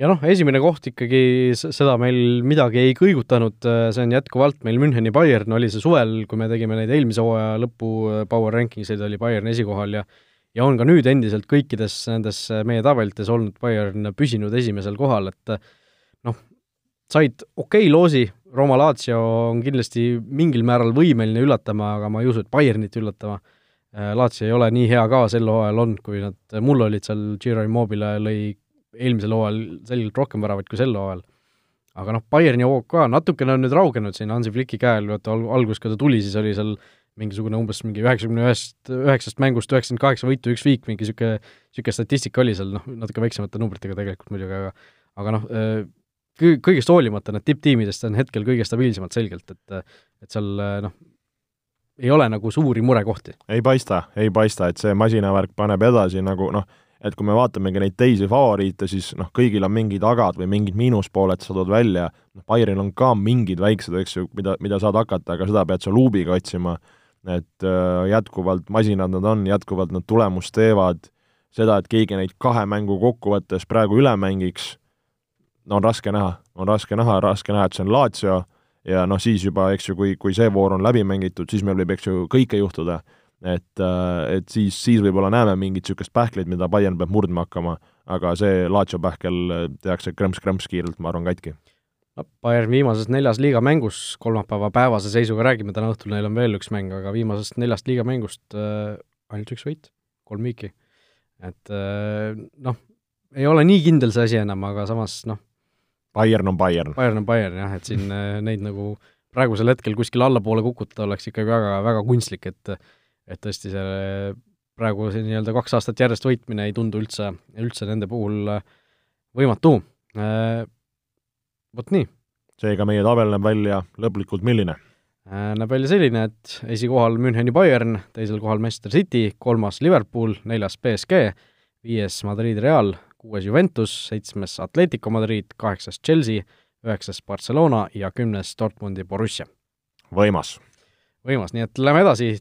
ja noh, esimene koht ikkagi, seda meil midagi ei kõigutanud, see on jätkuvalt meil Müncheni Bayern, oli see suvel, kui me tegime neid eelmise hooaja lõpu power rankings eid, oli Bayern esikohal ja ja on ka nüüd endiselt kõikides nendes meie tabelites olnud Bayern püsinud esimesel kohal, et noh, said okei okay loosi, Roma Lazio on kindlasti mingil määral võimeline üllatama, aga ma ei usu, et Bayernit üllatama. Lazio ei ole nii hea ka sel hooajal olnud, kui nad, mul olid seal Giro Immobile lõi eelmisel hooajal selgelt rohkem väravaid kui sel hooajal. aga noh, Bayerni hoog ka natukene on nüüd raugenud siin Hansi Flicki käel, vaata al-, alguses, kui ta tuli, siis oli seal mingisugune umbes mingi üheksakümne ühest, üheksast mängust üheksakümmend kaheksa võitu, üks viik, mingi niisugune, niisugune statistika oli seal, noh, natuke väiksemate numbritega tegelikult muidugi, aga aga noh, kõ-, kõigest hoolimata need tipptiimidest on hetkel kõige stabiilsemad selgelt, et et seal noh, ei ole nagu suuri murekohti. ei paista, ei paista, et see masinavärk paneb edasi nagu noh, et kui me vaatamegi neid teisi favoriite, siis noh, kõigil on mingid agad või mingid miinuspooled, sa tood välja, noh, Bayernil on ka mingid väiksed, eks ju, mida, mida saad hakata, aga seda pead sa luubiga otsima, et äh, jätkuvalt masinad nad on, jätkuvalt nad tulemust teevad, seda, et keegi neid kahe mängu kokkuvõttes praegu üle mängiks, no on raske näha, on raske näha, raske näha, et see on Lazio ja noh, siis juba, eks ju, kui, kui see voor on läbi mängitud, siis meil võib, eks ju, kõike juhtuda et, äh, et siis, siis võib-olla näeme mingit niisugust pähklit, mida Bayern peab murdma hakkama, aga see Lazio pähkel äh, tehakse krõmps-krõmps kiirelt, ma arvan, katki. Bayern viimases neljas liigamängus, kolmapäeva päevase seisuga räägime, täna õhtul neil on veel üks mäng, aga viimasest neljast liigamängust äh, ainult üks võit, kolm viiki. et äh, noh, ei ole nii kindel see asi enam, aga samas noh, Bayern on Bayern. Bayern on Bayern jah, et siin äh, neid nagu praegusel hetkel kuskil allapoole kukutada oleks ikkagi väga, väga kunstlik, et et tõesti see praegu see nii-öelda kaks aastat järjest võitmine ei tundu üldse, üldse nende puhul äh, võimatu. Äh, vot nii. seega meie tabel näeb välja lõplikult milline? Näeb välja selline, et esikohal Müncheni Bayern, teisel kohal Manchester City, kolmas Liverpool, neljas BSG, viies Madrid Real, kuues Juventus, seitsmes Atletico Madrid, kaheksas Chelsea, üheksas Barcelona ja kümnes Dortmundi Borussia. võimas. võimas, nii et lähme edasi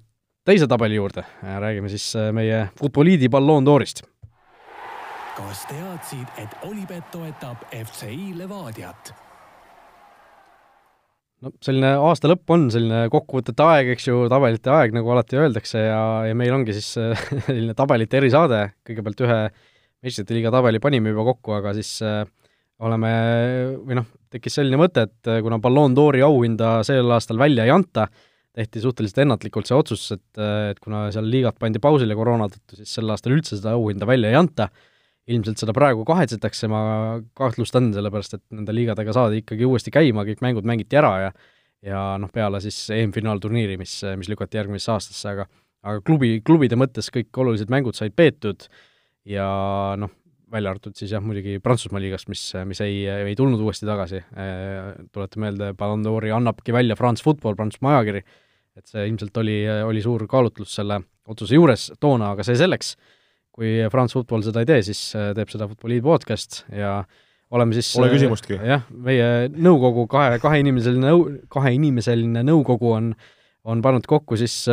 teise tabeli juurde, räägime siis äh, meie Futboliidi Ballon d'Orist. kas teadsid, et Olipet toetab FCI Levadiat? no selline aasta lõpp on selline kokkuvõtete aeg, eks ju, tabelite aeg, nagu alati öeldakse ja, ja meil ongi siis äh, selline tabelite erisaade, kõigepealt ühe meistrite liiga tabeli panime juba kokku, aga siis äh, oleme, või noh, tekkis selline mõte, et äh, kuna Ballon d'Ori auhinda sel aastal välja ei anta, tehti suhteliselt ennatlikult see otsus, et, et kuna seal liigad pandi pausile koroona tõttu, siis sel aastal üldse seda auhinda välja ei anta, ilmselt seda praegu kahetsetakse, ma kahtlustan, sellepärast et nende liigadega saadi ikkagi uuesti käima, kõik mängud mängiti ära ja ja noh, peale siis EM-finaalturniiri, mis, mis lükati järgmisesse aastasse, aga aga klubi, klubide mõttes kõik olulised mängud said peetud ja noh, välja arvatud siis jah, muidugi Prantsusmaa liigast, mis, mis ei, ei tulnud uuesti tagasi, tuletan meelde, Ballon d'Ori annabki välja France Football, Prantsusmaa ajakiri, et see ilmselt oli, oli suur kaalutlus selle otsuse juures toona, aga see selleks, kui France Football seda ei tee, siis teeb seda Futboliit podcast ja oleme siis Pole küsimustki. jah, meie nõukogu, kahe, kaheinimiseline nõu-, kaheinimiseline nõukogu on, on pannud kokku siis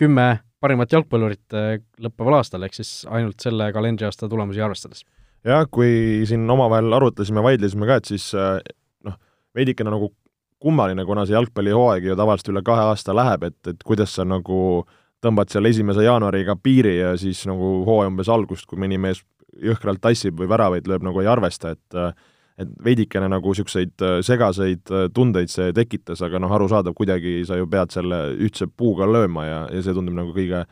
kümme parimat jalgpallurit äh, lõppeval aastal, ehk siis ainult selle kalendriaasta tulemusi arvestades. jah, kui siin omavahel arutlesime, vaidlesime ka, et siis äh, noh, veidikene nagu kummaline, kuna see jalgpallihooaeg ju tavaliselt üle kahe aasta läheb, et, et kuidas sa nagu tõmbad seal esimese jaanuariga piiri ja siis nagu hooaja umbes algust, kui mõni mees jõhkralt tassib või väravaid lööb, nagu ei arvesta, et äh, et veidikene nagu niisuguseid äh, segaseid äh, tundeid see tekitas, aga noh, arusaadav, kuidagi sa ju pead selle ühtse puuga lööma ja, ja see tundub nagu kõige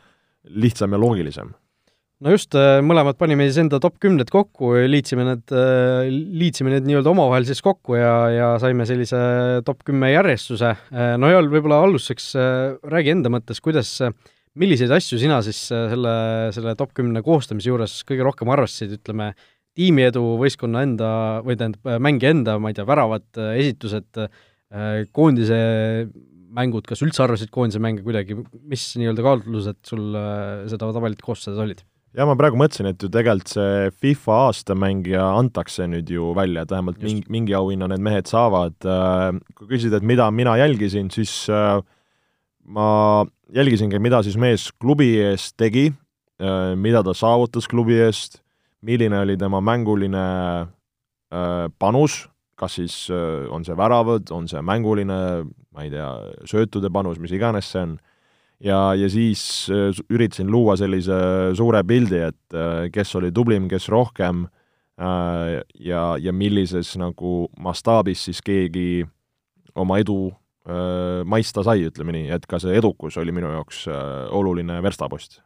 lihtsam ja loogilisem. no just, äh, mõlemad panime siis enda top kümned kokku liitsime need, liitsime need nii-öelda omavahel siis kokku ja, ja saime sellise top kümme järjestuse. no Joel, võib-olla alustuseks räägi enda mõttes, kuidas milliseid asju sina siis selle, selle top kümne koostamise juures kõige rohkem arvestasid, ütleme, tiimiedu, võistkonna enda või tähendab, mängija enda, ma ei tea, väravad, esitused, koondise mängud, kas üldse arvasid koondise mänge kuidagi, mis nii-öelda kaalutlused sul seda tabelit koostades olid? jah, ma praegu mõtlesin, et ju tegelikult see FIFA aastamängija antakse nüüd ju välja, et vähemalt mingi, mingi auhinna need mehed saavad. Kui küsida, et mida mina jälgisin, siis ma jälgisingi, mida siis mees klubi eest tegi, mida ta saavutas klubi eest milline oli tema mänguline panus, kas siis on see väravad, on see mänguline, ma ei tea, söötude panus, mis iganes see on, ja, ja siis üritasin luua sellise suure pildi, et kes oli tublim, kes rohkem ja, ja millises nagu mastaabis siis keegi oma edu maista sai, ütleme nii, et ka see edukus oli minu jaoks oluline verstapost.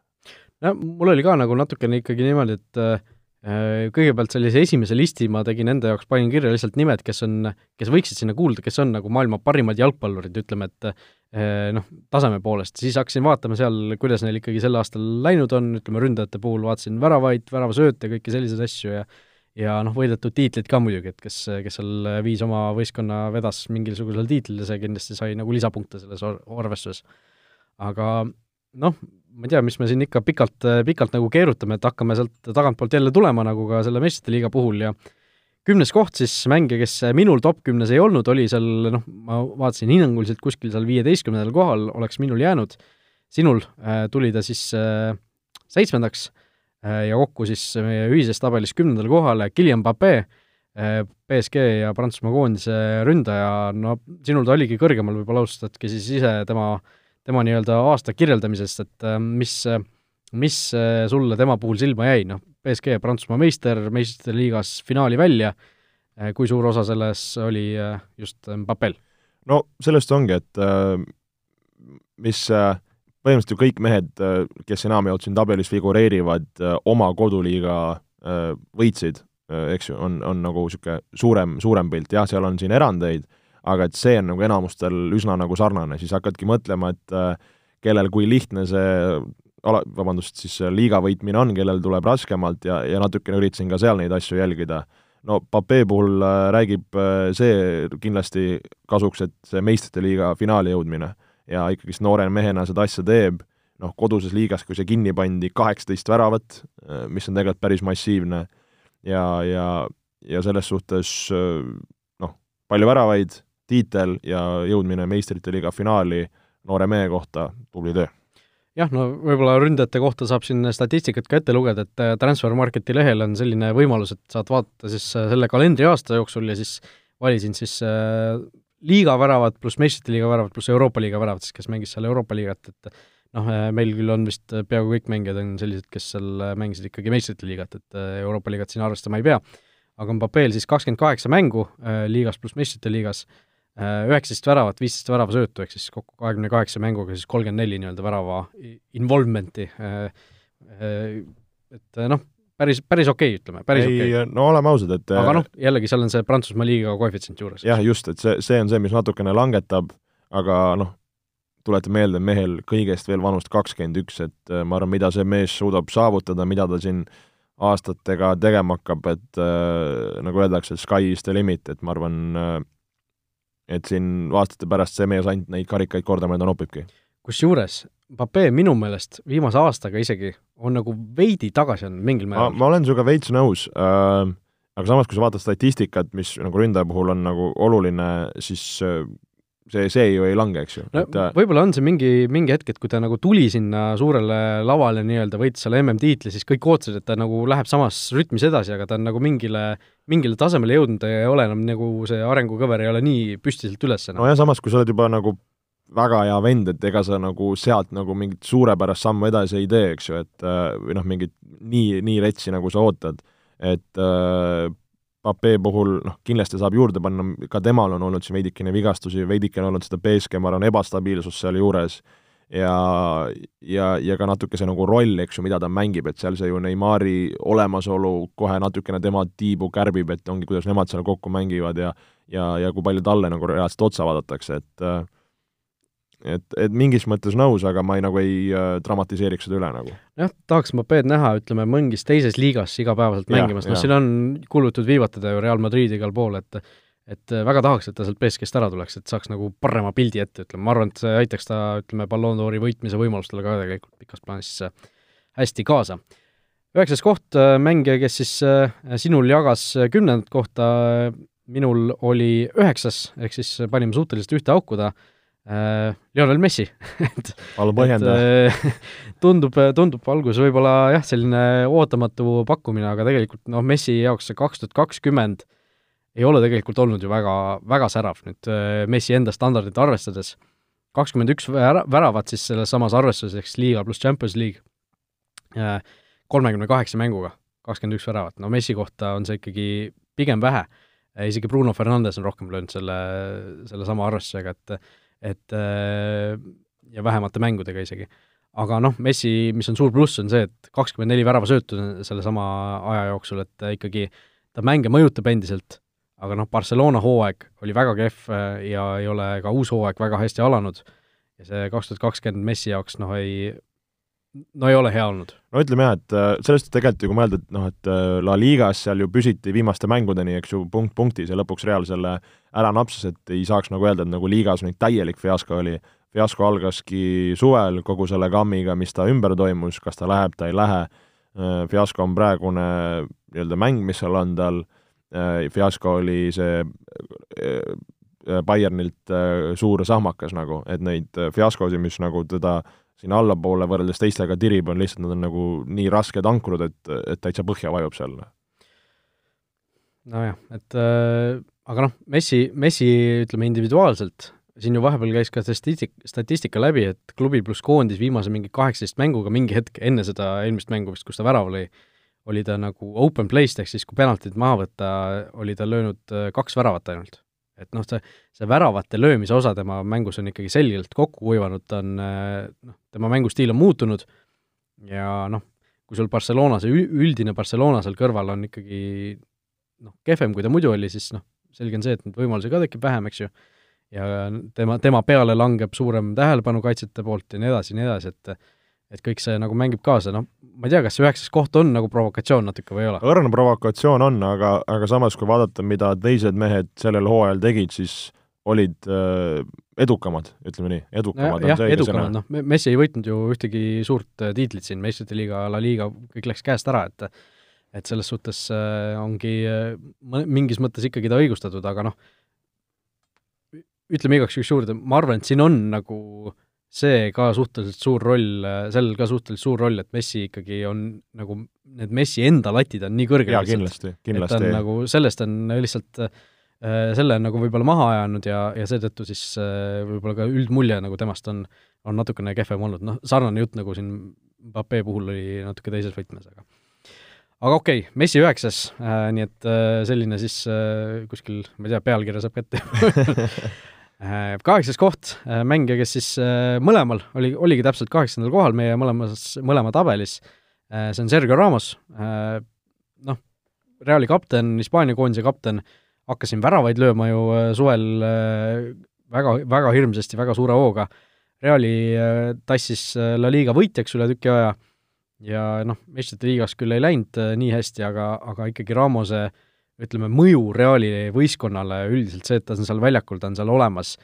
no mul oli ka nagu natukene ikkagi niimoodi, et äh, kõigepealt sellise esimese listi ma tegin enda jaoks, panin kirja lihtsalt nimed, kes on, kes võiksid sinna kuuluda, kes on nagu maailma parimad jalgpallurid, ütleme, et äh, noh, taseme poolest, siis hakkasin vaatama seal, kuidas neil ikkagi sel aastal läinud on, ütleme ründajate puhul vaatasin väravaid, väravasööte, kõiki selliseid asju ja ja noh, võidetud tiitlid ka muidugi, et kes, kes seal viis oma võistkonna, vedas mingisugusel tiitlil ja see kindlasti sai nagu lisapunkte selles arvestuses. aga noh, ma ei tea, mis me siin ikka pikalt, pikalt nagu keerutame, et hakkame sealt tagantpoolt jälle tulema, nagu ka selle meistrite liiga puhul ja kümnes koht siis mängija, kes minul top kümnes ei olnud, oli seal noh, ma vaatasin hinnanguliselt kuskil seal viieteistkümnendal kohal oleks minul jäänud, sinul äh, tuli ta siis äh, seitsmendaks äh, Äh, ja kokku siis meie ühises tabelis kümnendale kohale Guillaume Pape, äh, BSG ja Prantsusmaa koondise ründaja, no sinul ta oligi kõrgemal, võib-olla alustadki siis ise tema, tema nii-öelda aasta kirjeldamisest, et äh, mis, mis sulle tema puhul silma jäi, noh, BSG Prantsusmaa meister, meistrite liigas finaali välja, kui suur osa selles oli just Papel? no sellest ongi, et mis äh, põhimõtteliselt ju kõik mehed, äh, kes enamjaolt siin tabelis figureerivad, äh, oma koduliiga äh, võitsid, eks ju, on, on nagu niisugune suurem, suurem pilt, jah, seal on siin erandeid, aga et see on nagu enamustel üsna nagu sarnane, siis hakkadki mõtlema, et kellel kui lihtne see ala, vabandust, siis liiga võitmine on, kellel tuleb raskemalt ja, ja natukene üritasin ka seal neid asju jälgida. no Pape puhul räägib see kindlasti kasuks, et see meistrite liiga finaali jõudmine ja ikkagist noore mehena seda asja teeb, noh, koduses liigas, kui see kinni pandi, kaheksateist väravat, äh, mis on tegelikult päris massiivne, ja, ja, ja selles suhtes äh, noh, palju väravaid, tiitel ja jõudmine meistrite liiga finaali noore mehe kohta, tubli töö jah, no võib-olla ründajate kohta saab siin statistikat ka ette lugeda, et äh, Transfermarketi lehel on selline võimalus, et saad vaadata siis selle kalendriaasta jooksul ja siis valisin siis liiga väravat pluss meistrite liiga väravat pluss Euroopa liiga väravat, siis kes mängis seal Euroopa liigat, et noh, meil küll on vist peaaegu kõik mängijad on sellised, kes seal mängisid ikkagi meistrite liigat, et Euroopa liigat siin arvestama ei pea. aga Mbappel siis kakskümmend kaheksa mängu äh, liigas pluss meistrite liigas, äh, üheksateist väravat, viisteist väravasöötu, ehk siis kokku kahekümne kaheksa mänguga siis kolmkümmend neli nii-öelda värava involvement'i, äh, et noh, päris, päris okei okay,, ütleme, päris okei okay.. no oleme ausad, et aga äh, noh, jällegi seal on see Prantsusmaa liiga koefitsient juures. jah, just, et see, see on see, mis natukene langetab, aga noh, tuletan meelde, mehel kõigest veel vanust kakskümmend üks, et äh, ma arvan, mida see mees suudab saavutada, mida ta siin aastatega tegema hakkab, et äh, nagu öeldakse, sky is the limit, et ma arvan äh,, et siin aastate pärast see mees ainult neid karikaid kordamööda nopibki. kusjuures Pape minu meelest viimase aastaga isegi on nagu veidi tagasi andnud mingil määral. ma olen sinuga veits nõus äh,, aga samas, kui sa vaatad statistikat, mis nagu ründaja puhul on nagu oluline, siis äh, see, see ju ei lange, eks ju. no et, äh, võib-olla on see mingi, mingi hetk, et kui ta nagu tuli sinna suurele lavale nii-öelda, võitis selle MM-tiitli, siis kõik ootasid, et ta nagu läheb samas rütmis edasi, aga ta on nagu mingile, mingile tasemele jõudnud ja ei ole enam nagu see arengukõver ei ole nii püstiselt üles enam. nojah, samas kui sa oled juba nagu väga hea vend, et ega sa nagu sealt nagu mingit suurepärast sammu edasi ei tee, eks ju, et äh, või noh, mingit nii, nii retsi, nagu sa ootad. et äh, Pape puhul noh, kindlasti saab juurde panna, ka temal on olnud siin veidikene vigastusi, veidikene olnud seda BSG, ma arvan, ebastabiilsust sealjuures. Ja, ja, ja ka natuke see nagu roll, eks ju, mida ta mängib, et seal see ju Neimari olemasolu kohe natukene tema tiibu kärbib, et ongi, kuidas nemad seal kokku mängivad ja ja, ja kui palju talle nagu reaalselt otsa vaadatakse, et äh, et, et mingis mõttes nõus, aga ma ei, nagu ei äh, dramatiseeriks seda üle nagu. jah, tahaks Mbapped näha, ütleme, mingis teises liigas igapäevaselt mängimas, noh, siin on kuulutud viivatada ju Real Madrid igal pool, et et väga tahaks, et ta sealt BSG-st ära tuleks, et saaks nagu parema pildi ette, ütleme, ma arvan, et see aitaks ta, ütleme, Ballon d'Ori võitmise võimalustele ka tegelikult pikas plaanis hästi kaasa. üheksas koht, äh, mängija, kes siis äh, sinul jagas kümnendat kohta, minul oli üheksas, ehk siis panime suhteliselt ühte auku ta äh, Lionel Messi et palun põhjenda äh, tundub, tundub alguses võib-olla jah, selline ootamatu pakkumine, aga tegelikult noh, Messi jaoks see kaks tuhat kakskümmend ei ole tegelikult olnud ju väga, väga särav nüüd Messi enda standardit arvestades. kakskümmend üks väravat siis selles samas arvestuses, ehk siis liiga pluss Champions League, kolmekümne kaheksa mänguga, kakskümmend üks väravat, no Messi kohta on see ikkagi pigem vähe. isegi Bruno Fernandes on rohkem löönud selle, sellesama arvestusega, et et ja vähemate mängudega isegi. Aga noh, Messi, mis on suur pluss, on see, et kakskümmend neli väravasöötu sellesama aja jooksul, et ikkagi ta mänge mõjutab endiselt, aga noh, Barcelona hooaeg oli väga kehv äh, ja ei ole ka uus hooaeg väga hästi alanud. Ja see kaks tuhat kakskümmend Messi jaoks noh, ei, no ei ole hea olnud. no ütleme jah, et äh, sellest tegelikult ju kui mõelda, et noh, et äh, La Ligas seal ju püsiti viimaste mängudeni, eks ju, punkt punktis ja lõpuks Real selle ära napsas, et ei saaks nagu öelda, et nagu liigas nüüd täielik fiasko oli, fiasko algaski suvel kogu selle kammiga, mis ta ümber toimus, kas ta läheb, ta ei lähe, äh, fiasko on praegune nii-öelda mäng, mis seal on tal, äh, fiasko oli see äh, Bayernilt suur sahmakas nagu, et neid fiaskosid, mis nagu teda siin allapoole võrreldes teistega tirib, on lihtsalt, nad on nagu nii rasked ankrud, et, et täitsa põhja vajub seal. nojah, et äh, aga noh, Messi, Messi ütleme individuaalselt siin ju vahepeal käis ka statistik, statistika läbi, et klubi pluss koondis viimase mingi kaheksateist mänguga mingi hetk enne seda eelmist mängu vist, kus ta värav lõi, oli ta nagu open play'st, ehk siis kui penaltid maha võtta, oli ta löönud äh, kaks väravat ainult. Et noh, see, see väravate löömise osa tema mängus on ikkagi selgelt kokku kuivanud, ta on äh, noh, tema mängustiil on muutunud ja noh, kui sul Barcelona, see üldine Barcelona seal kõrval on ikkagi noh, kehvem, kui ta muidu oli, siis noh, selge on see, et neid võimalusi ka tekib vähem, eks ju. Ja tema, tema peale langeb suurem tähelepanu kaitsjate poolt ja nii edasi ja nii edasi, et et kõik see nagu mängib kaasa, noh, ma ei tea, kas see üheksas koht on nagu provokatsioon natuke või ei ole? õrn provokatsioon on, aga, aga samas, kui vaadata, mida teised mehed sellel hooajal tegid, siis olid äh, edukamad, ütleme nii, edukamad no, jah, edukamad, noh, Messi ei võitnud ju ühtegi suurt äh, tiitlit siin, meistrite liiga, La Liga, kõik läks käest ära, et et selles suhtes äh, ongi äh, mingis mõttes ikkagi ta õigustatud, aga noh, ütleme igaks juhuks juurde, ma arvan, et siin on nagu see ka suhteliselt suur roll, sellel ka suhteliselt suur roll, et Messi ikkagi on nagu, need Messi enda latid on nii kõrgel. jaa, kindlasti, kindlasti. et ta on nagu, sellest on lihtsalt äh, selle on nagu võib-olla maha ajanud ja, ja seetõttu siis äh, võib-olla ka üldmulje nagu temast on, on natukene kehvem olnud, noh, sarnane jutt, nagu siin Mbappe puhul oli natuke teises võtmes, aga aga okei okay,, Messi üheksas äh,, nii et äh, selline siis äh, kuskil, ma ei tea, pealkirja saab kätte kaheksas koht, äh, mängija, kes siis äh, mõlemal oli, oligi täpselt kaheksandal kohal meie mõlemas, mõlema tabelis, see on Sergio Ramos, noh, Reali kapten, Hispaania koondise kapten, hakkas siin väravaid lööma ju suvel väga, väga hirmsasti, väga suure hooga, Reali tassis La Liga võitjaks üle tüki aja ja noh, meistrite liigas küll ei läinud nii hästi, aga, aga ikkagi Ramose äh, ütleme, mõju Reali võistkonnale üldiselt see, et ta on seal väljakul, ta on seal olemas,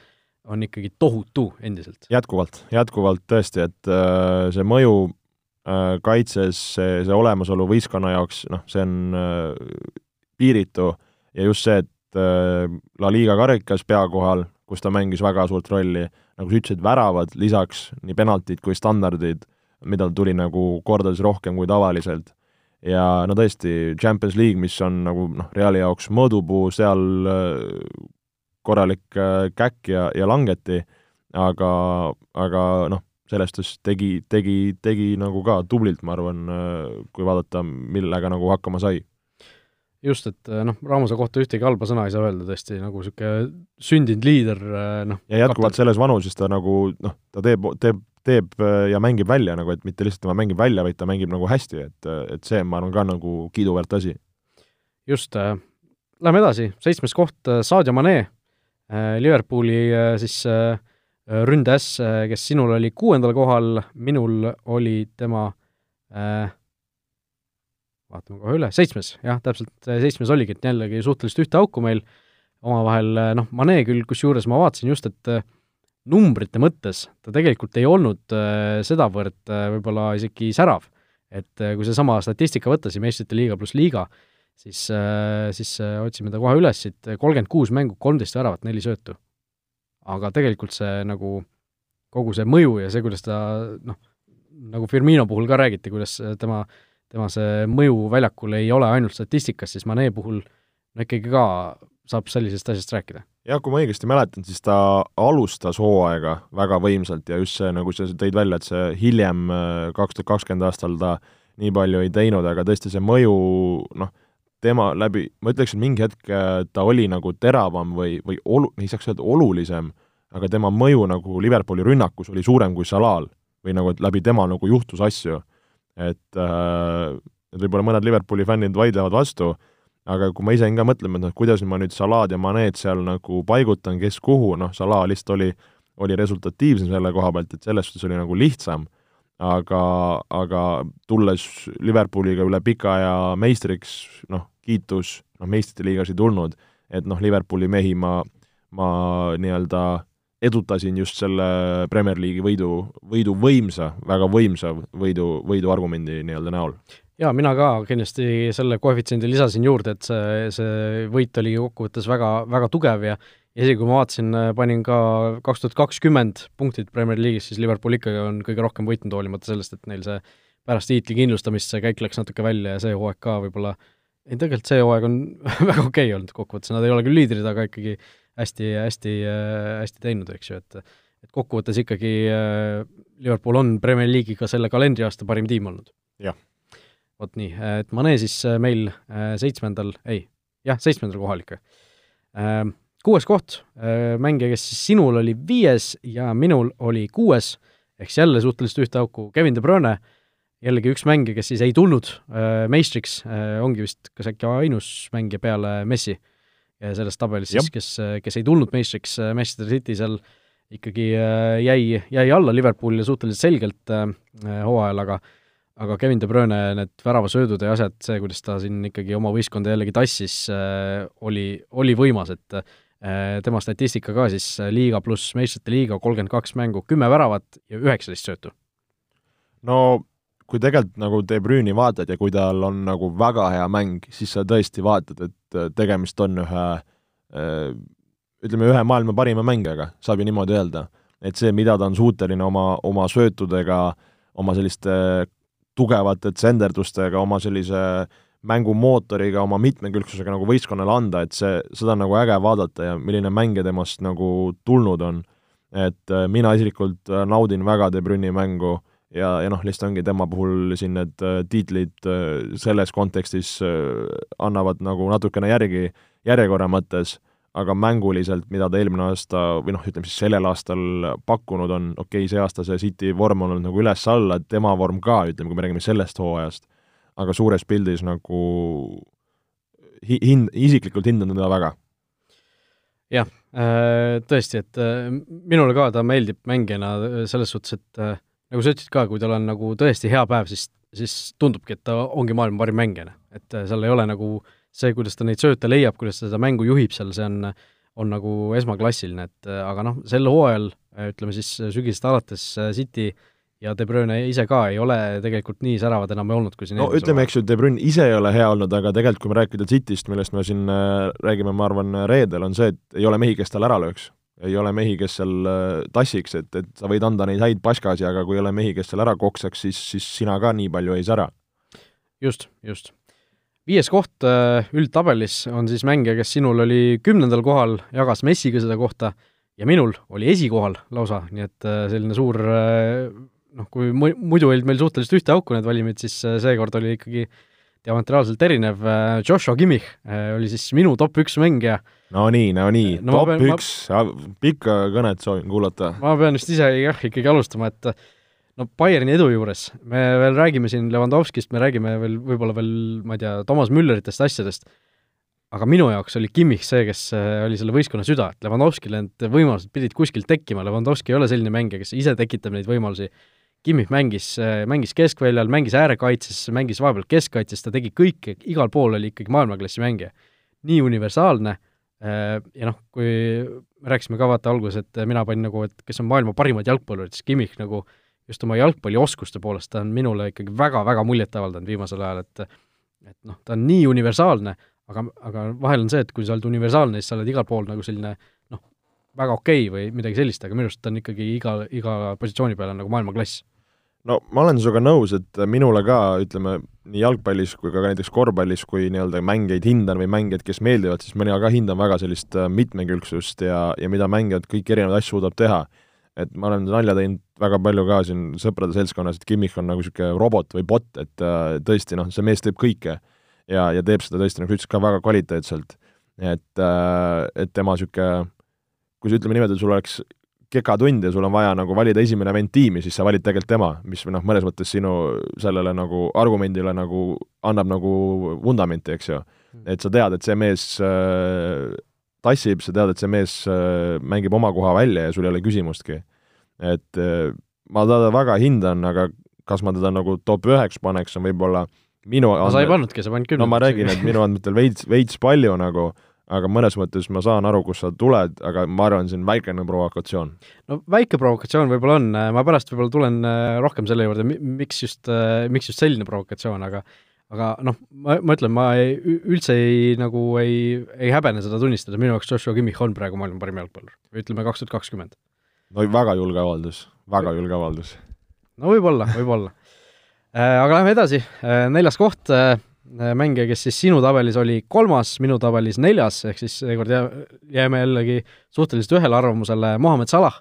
on ikkagi tohutu endiselt. jätkuvalt, jätkuvalt tõesti, et äh, see mõju äh, kaitses, see, see olemasolu võistkonna jaoks, noh, see on äh, piiritu ja just see, et La Liga karikas pea kohal, kus ta mängis väga suurt rolli, nagu sa ütlesid, väravad lisaks, nii penaltid kui standardid, mida tuli nagu kordades rohkem kui tavaliselt ja no tõesti, Champions League, mis on nagu noh, Reali jaoks mõõdupuu, seal äh, korralik äh, käkk ja, ja langeti, aga, aga noh, selles suhtes tegi, tegi, tegi nagu ka tublilt, ma arvan, äh, kui vaadata, millega nagu hakkama sai just, et noh, Ramose kohta ühtegi halba sõna ei saa öelda tõesti, nagu niisugune sündinud liider, noh ja jätkuvalt kapten. selles vanuses ta nagu noh, ta teeb, teeb teeb äh, ja mängib välja nagu, et mitte lihtsalt tema mängib välja, vaid ta mängib nagu hästi, et, et see, ma arvan, ka nagu kiiduväärt asi. just äh,, lähme edasi, seitsmes koht äh,, Sadio Mane äh,, Liverpooli äh, siis äh, ründeäss äh,, kes sinul oli kuuendal kohal, minul oli tema äh, vaatame kohe üle, seitsmes, jah, täpselt seitsmes oligi, et jällegi suhteliselt ühte auku meil omavahel, äh, noh, Mane küll, kusjuures ma vaatasin just, et äh, numbrite mõttes ta tegelikult ei olnud äh, sedavõrd äh, võib-olla isegi särav. et äh, kui seesama statistika võtta, siin meistrite liiga pluss liiga, siis, siis otsime ta kohe üles, siit kolmkümmend kuus mängu, kolmteist väravat, neli söötu. aga tegelikult see nagu, kogu see mõju ja see, kuidas ta noh, nagu Firmino puhul ka räägiti, kuidas tema, tema see mõju väljakul ei ole ainult statistikas, siis Mane puhul no ikkagi ka saab sellisest asjast rääkida. Jah, kui ma õigesti mäletan, siis ta alustas hooaega väga võimsalt ja just see, nagu sa tõid välja, et see hiljem, kaks tuhat kakskümmend aastal ta nii palju ei teinud, aga tõesti see mõju, noh, tema läbi, ma ütleks, et mingi hetk ta oli nagu teravam või, või olu-, ei saaks öelda olulisem, aga tema mõju nagu Liverpooli rünnakus oli suurem kui Salal või nagu, et läbi tema nagu juhtus asju. et äh, et võib-olla mõned Liverpooli fännid vaidlevad vastu, aga kui ma ise ka mõtlema, et noh, kuidas ma nüüd Salad ja Manet seal nagu paigutan, kes kuhu, noh, Salah lihtsalt oli, oli resultatiivsem selle koha pealt, et selles suhtes oli nagu lihtsam, aga, aga tulles Liverpooliga üle pika aja meistriks, noh, kiitus, noh, meistrite liigas ei tulnud, et noh, Liverpooli mehi ma, ma nii-öelda edutasin just selle Premier League'i võidu, võidu võimsa, väga võimsa võidu, võidu argumendi nii-öelda näol. Jaa, mina ka kindlasti selle koefitsiendi lisasin juurde, et see, see võit oli kokkuvõttes väga, väga tugev ja isegi kui ma vaatasin, panin ka kaks tuhat kakskümmend punktid Premier League'is, siis Liverpool ikkagi on kõige rohkem võitnud, hoolimata sellest, et neil see pärast tiitli kindlustamist see käik läks natuke välja ja see hooaeg ka võib-olla ei, tegelikult see hooaeg on väga okei okay olnud kokkuvõttes, nad ei ole küll liidrid, aga ikkagi hästi, hästi, hästi teinud, eks ju, et et kokkuvõttes ikkagi Liverpool on Premier League'iga selle kalendriaasta parim tiim olnud. jah. Vot nii, et Mane siis äh, meil äh, seitsmendal, ei, jah, seitsmendal kohal ikka. Kuues koht, mängija, kes siis sinul oli viies ja minul oli kuues, ehk siis jälle suhteliselt ühte auku, Kevin De Bruyne, jällegi üks mängija, kes siis ei tulnud meistriks, ongi vist kas äkki ainus mängija peale Messi selles tabelis siis, kes, kes ei tulnud meistriks, äh, Manchester City seal ikkagi äh, jäi, jäi alla Liverpoolile suhteliselt selgelt äh, hooajal, aga aga Kevin De Bruyne need väravasöödud ja asjad, see, kuidas ta siin ikkagi oma võistkonda jällegi tassis, oli, oli võimas, et tema statistika ka siis liiga pluss meistrite liiga, kolmkümmend kaks mängu, kümme väravat ja üheksateist söötu. no kui tegelikult nagu De Bruyne'i vaatad ja kui tal on nagu väga hea mäng, siis sa tõesti vaatad, et äh, tegemist on ühe äh, ütleme, ühe maailma parima mängijaga, saab ju niimoodi öelda. et see, mida ta on suuteline oma, oma söötudega, oma selliste tugevate tsenderdustega, oma sellise mängumootoriga, oma mitmekülgsusega nagu võistkonnale anda, et see, seda on nagu äge vaadata ja milline mängija temast nagu tulnud on. et äh, mina isiklikult naudin väga De Bruyne'i mängu ja, ja noh, lihtsalt ongi tema puhul siin need äh, tiitlid äh, selles kontekstis äh, annavad nagu natukene järgi järjekorra mõttes, aga mänguliselt, mida ta eelmine aasta või noh, ütleme siis sellel aastal pakkunud on, okei okay,, see aasta see City vorm on olnud nagu üles-alla, tema vorm ka, ütleme, kui me räägime sellest hooajast, aga suures pildis nagu hi-, hind, isiklikult hindan teda väga jah, tõesti, et minule ka ta meeldib mängijana selles suhtes, et nagu sa ütlesid ka, kui tal on nagu tõesti hea päev, siis, siis tundubki, et ta ongi maailma parim mängija. et äh, seal ei ole nagu see, kuidas ta neid sööte leiab, kuidas ta seda mängu juhib seal, see on, on nagu esmaklassiline, et äh, aga noh, sel hooajal, äh, ütleme siis sügisest alates City ja De Bruyne ise ka ei ole tegelikult nii säravad enam olnud, kui siin no ütleme, eks ju, De Bruyne ise ei ole hea olnud, aga tegelikult kui me rääkida Cityst, millest me siin räägime, ma arvan, reedel, on see, et ei ole mehi, kes tal ära lööks ei ole mehi, kes seal äh, tassiks, et, et sa võid anda neid häid paskasi, aga kui ei ole mehi, kes seal ära koksaks, siis, siis sina ka nii palju ei sära. just, just. Viies koht äh, üldtabelis on siis mängija, kes sinul oli kümnendal kohal, jagas Messiga seda kohta, ja minul oli esikohal lausa, nii et äh, selline suur noh, kui muidu olid meil suhteliselt ühte auku need valimid, siis seekord oli ikkagi diametraalselt erinev, Joshua Kimmich oli siis minu top üks mängija no nii, no nii no, top pean, üks ma..., pikka kõnet soovin kuulata. ma pean vist ise jah, ikkagi alustama, et no Bayerni edu juures me veel räägime siin Levandovskist, me räägime veel võib-olla veel, ma ei tea, Toomas Mülleritest, asjadest, aga minu jaoks oli Kimmich see, kes äh, oli selle võistkonna süda, et Levandovskil need võimalused pidid kuskilt tekkima, Levandovski ei ole selline mängija, kes ise tekitab neid võimalusi, Kimmich mängis, äh, mängis keskväljal, mängis äärekaitses, mängis vahepeal keskkaitses, ta tegi kõike, igal pool oli ikkagi maailmaklassi mängija. nii universaalne Äh, ja noh, kui me rääkisime ka vaata alguses, et mina panin nagu, et kes on maailma parimad jalgpallurid, siis Kimmich nagu just oma jalgpallioskuste poolest, ta on minule ikkagi väga-väga muljet avaldanud viimasel ajal, et et noh, ta on nii universaalne, aga, aga vahel on see, et kui sa oled universaalne, siis sa oled igal pool nagu selline noh, väga okei okay või midagi sellist, aga minu arust ta on ikkagi iga, iga positsiooni peal on nagu maailmaklass no ma olen sinuga nõus, et minule ka, ütleme, nii jalgpallis kui ka näiteks korvpallis, kui nii-öelda mängijaid hindan või mängijaid, kes meeldivad, siis mina ka hindan väga sellist äh, mitmekülgsust ja, ja mida mängijad kõiki erinevaid asju suudab teha. Et ma olen nalja teinud väga palju ka siin sõprade seltskonnas, et Kimmich on nagu niisugune robot või bot, et äh, tõesti noh, see mees teeb kõike ja, ja teeb seda tõesti, nagu sa ütlesid, ka väga kvaliteetselt. et, äh, et tema niisugune, kui sa ütleme niimoodi, et sul oleks kekatund ja sul on vaja nagu valida esimene vend tiimi, siis sa valid tegelikult tema, mis noh, mõnes mõttes sinu sellele nagu argumendile nagu annab nagu vundamenti, eks ju. Hmm. et sa tead, et see mees äh, tassib, sa tead, et see mees äh, mängib oma koha välja ja sul ei ole küsimustki. et äh, ma teda väga hindan, aga kas ma teda nagu top üheks paneks, on võib-olla minu no sa ei pannudki, sa panid kümnendaks. no ma räägin, et minu andmetel veits, veits palju nagu aga mõnes mõttes ma saan aru, kust sa tuled, aga ma arvan, see on väikene provokatsioon. no väike provokatsioon võib-olla on, ma pärast võib-olla tulen äh, rohkem selle juurde, miks just, äh, miks just selline provokatsioon, aga aga noh, ma, ma ütlen, ma ei, üldse ei, nagu ei, ei häbene seda tunnistada, minu jaoks Joshua Kimmich on praegu maailma parim jalgpallur, ütleme kaks tuhat kakskümmend. no väga julge avaldus, väga julge avaldus. no võib-olla, võib-olla äh, aga lähme edasi, neljas koht Äh, mängija, kes siis sinu tabelis oli kolmas, minu tabelis neljas, ehk siis seekord jää, jääme jällegi suhteliselt ühele arvamusele, Mohamed Salah.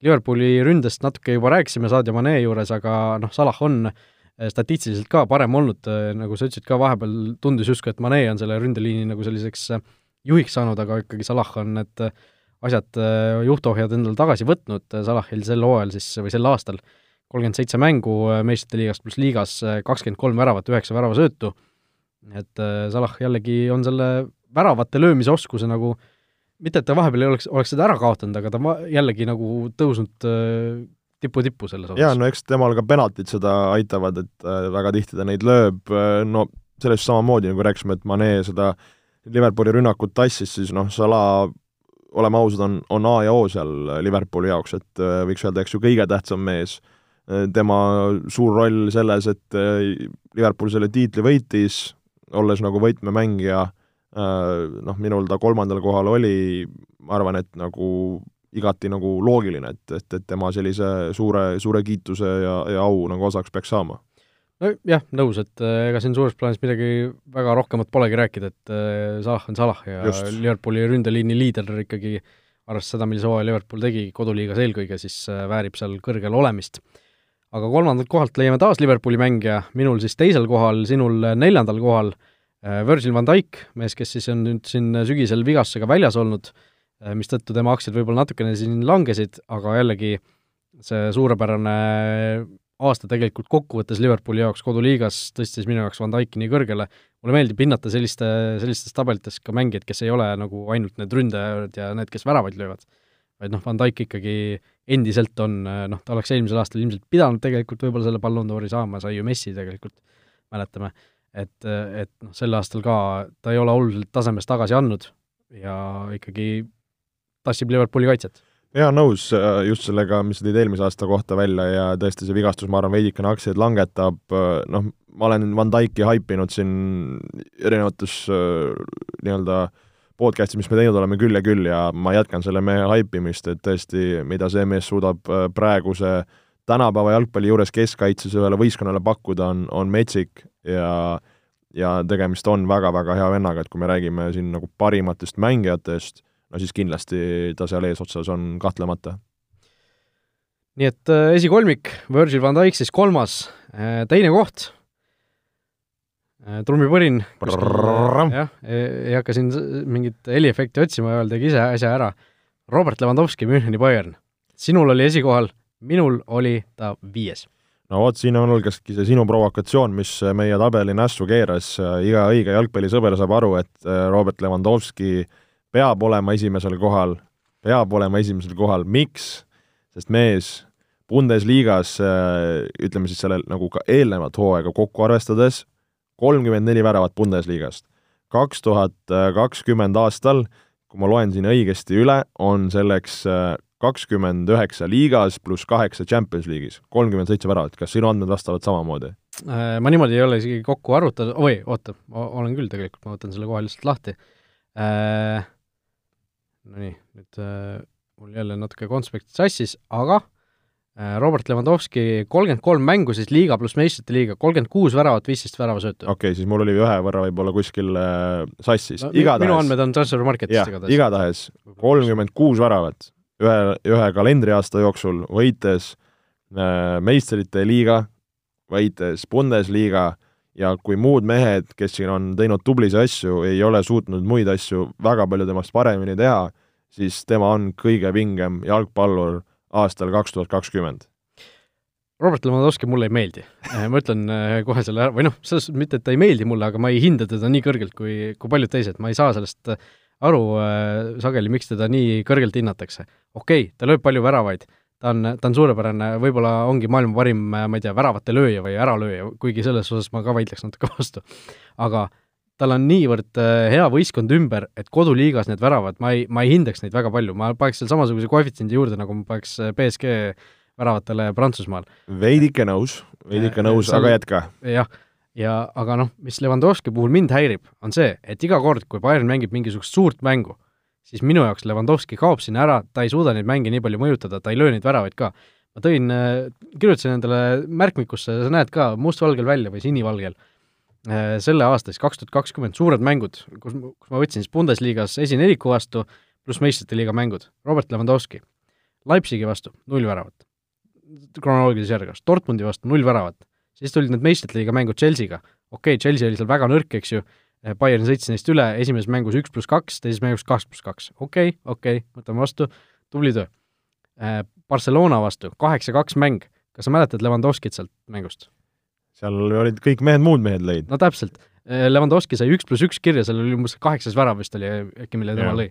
Liverpooli ründest natuke juba rääkisime Sadio Mane juures, aga noh, Salah on äh, statistiliselt ka parem olnud, äh, nagu sa ütlesid ka, vahepeal tundus justkui, et Mane on selle ründeliini nagu selliseks juhiks saanud, aga ikkagi Salah on need asjad, juhtohjad endale tagasi võtnud, Salahil sel hooajal siis, või sel aastal kolmkümmend seitse mängu meistrite liigas pluss liigas kakskümmend kolm väravat, üheksa väravasöötu. Et äh, Salah jällegi on selle väravate löömise oskuse nagu mitte, et ta vahepeal ei oleks, oleks seda ära kaotanud, aga ta jällegi nagu tõusnud äh, tipu-tippu selles osas. jaa, no eks temal ka penaltid seda aitavad, et äh, väga tihti ta neid lööb, no sellest samamoodi, nagu rääkisime, et Mane seda Liverpooli rünnakut tassis, siis noh, Salah oleme ausad, on, on A ja O seal Liverpooli jaoks, et võiks öelda, eks ju, kõige tähtsam mees. tema suur roll selles, et Liverpool selle tiitli võitis, olles nagu võtmemängija, äh, noh, minul ta kolmandal kohal oli, ma arvan, et nagu igati nagu loogiline, et, et, et tema sellise suure, suure kiituse ja, ja au nagu osaks peaks saama. nojah, nõus, et äh, ega siin suures plaanis midagi väga rohkemat polegi rääkida, et äh, Salah on Salah ja Just. Liverpooli ründeliini liider ikkagi arvestades seda, millise hooaja Liverpool tegi koduliigas eelkõige, siis väärib seal kõrgel olemist aga kolmandalt kohalt leiame taas Liverpooli mängija, minul siis teisel kohal, sinul neljandal kohal äh, Virgil van Dijk, mees, kes siis on nüüd siin sügisel vigastusega väljas olnud, äh, mistõttu tema aktsiad võib-olla natukene siin langesid, aga jällegi see suurepärane aasta tegelikult kokkuvõttes Liverpooli jaoks koduliigas tõstis minu jaoks Van Dijki nii kõrgele, mulle meeldib hinnata selliste, sellistes tabelites ka mängijaid, kes ei ole nagu ainult need ründajad ja need, kes väravaid löövad. Vaid noh, Van Dijk ikkagi endiselt on, noh, ta oleks eelmisel aastal ilmselt pidanud tegelikult võib-olla selle Ballon d'Ori saama, sai ju Messi tegelikult, mäletame, et, et noh, sel aastal ka ta ei ole oluliselt tasemest tagasi andnud ja ikkagi tassib Liverpooli kaitset. Jaa, nõus just sellega, mis sa tõid eelmise aasta kohta välja ja tõesti see vigastus, ma arvan, veidikene aktsiaid langetab, noh, ma olen Van Dijki haipinud siin erinevates nii-öelda äh, podcast'id, mis me teinud oleme küll ja küll ja ma jätkan selle mehe haipimist, et tõesti, mida see mees suudab äh, praeguse tänapäeva jalgpalli juures keskkaitses ühele võistkonnale pakkuda, on, on metsik ja ja tegemist on väga-väga hea vennaga, et kui me räägime siin nagu parimatest mängijatest, no siis kindlasti ta seal eesotsas on kahtlemata. nii et äh, esikolmik, Virgil van Dijk siis kolmas, äh, teine koht Äh, trummipõrin, jah, ei hakka siin mingit heliefekti otsima, Joel tegi ise asja ära. Robert Lewandowski, Müncheni Bayern. sinul oli esikohal, minul oli ta viies. no vot, siin on algaski see sinu provokatsioon, mis meie tabeli nässu keeras, iga õige jalgpallisõber saab aru, et äh, Robert Lewandowski peab olema esimesel kohal, peab olema esimesel kohal, miks? sest mees Bundesliga-s, äh, ütleme siis selle nagu ka eelnevat hooaega kokku arvestades, kolmkümmend neli väravat Bundesliga-st. kaks tuhat kakskümmend aastal, kui ma loen siin õigesti üle, on selleks äh, kakskümmend üheksa liigas pluss kaheksa Champions League'is, kolmkümmend seitse väravat, kas sinu andmed vastavad samamoodi? Äh, ma niimoodi ei ole isegi kokku arvutanud, oi, oota, olen küll tegelikult, ma võtan selle kohe lihtsalt lahti äh,. Nonii, nüüd äh, mul jälle natuke konspekt sassis, aga Robert Lewandowski kolmkümmend kolm mängu siis liiga pluss meistrite liiga, kolmkümmend kuus väravat, viisteist väravasöötu. okei okay,, siis mul oli ühe võrra võib-olla kuskil äh, sassis no,. minu andmed on Transfer Marketist igatahes. igatahes kolmkümmend kuus väravat ühe, ühe kalendriaasta jooksul, võites äh, meistrite liiga, võites Bundesliga ja kui muud mehed, kes siin on teinud tublisid asju, ei ole suutnud muid asju väga palju temast paremini teha, siis tema on kõige pingem jalgpallur aastal kaks tuhat kakskümmend. Robert Lewandowski mulle ei meeldi. Äh, ma ütlen äh, kohe selle ära, või noh, selles suhtes mitte, et ta ei meeldi mulle, aga ma ei hinda teda nii kõrgelt kui, kui paljud teised, ma ei saa sellest äh, aru äh, sageli, miks teda nii kõrgelt hinnatakse. okei okay,, ta lööb palju väravaid, ta on, ta on suurepärane, võib-olla ongi maailma parim, ma ei tea, väravate lööja või äralööja, kuigi selles osas ma ka vaidleks natuke vastu. aga tal on niivõrd hea võistkond ümber, et koduliigas need väravad, ma ei, ma ei hindaks neid väga palju, ma paneks seal samasuguse koefitsiendi juurde, nagu ma paneks BSG väravatele Prantsusmaal. veidike nõus, veidike nõus, aga jätka. jah, ja aga noh, mis Lewandowski puhul mind häirib, on see, et iga kord, kui Bayern mängib mingisugust suurt mängu, siis minu jaoks Lewandowski kaob sinna ära, ta ei suuda neid mänge nii palju mõjutada, ta ei löö neid väravaid ka. ma tõin, kirjutasin endale märkmikusse, sa näed ka mustvalgel välja või sinivalgel, selle aasta siis kaks tuhat kakskümmend suured mängud, kus, kus ma võtsin siis Bundesliga-s esineliku vastu, pluss meistrite liiga mängud, Robert Lewandowski. Leipzigi vastu null väravat. Kronoloogilises järjekorras, Dortmundi vastu null väravat, siis tulid need meistrite liiga mängud Chelsea'ga, okei okay,, Chelsea oli seal väga nõrk, eks ju, Bayern sõitis neist üle, esimeses mängus üks pluss kaks, teises mängus kaks pluss kaks, okei okay,, okei okay,, võtame vastu, tubli töö. Äh, Barcelona vastu kaheksa-kaks mäng, kas sa mäletad Lewandowskit sealt mängust? seal olid kõik mehed, muud mehed lõid. no täpselt, äh, Lewandowski sai üks pluss üks kirja, seal oli umbes kaheksas värav vist oli äkki, mille tema lõi.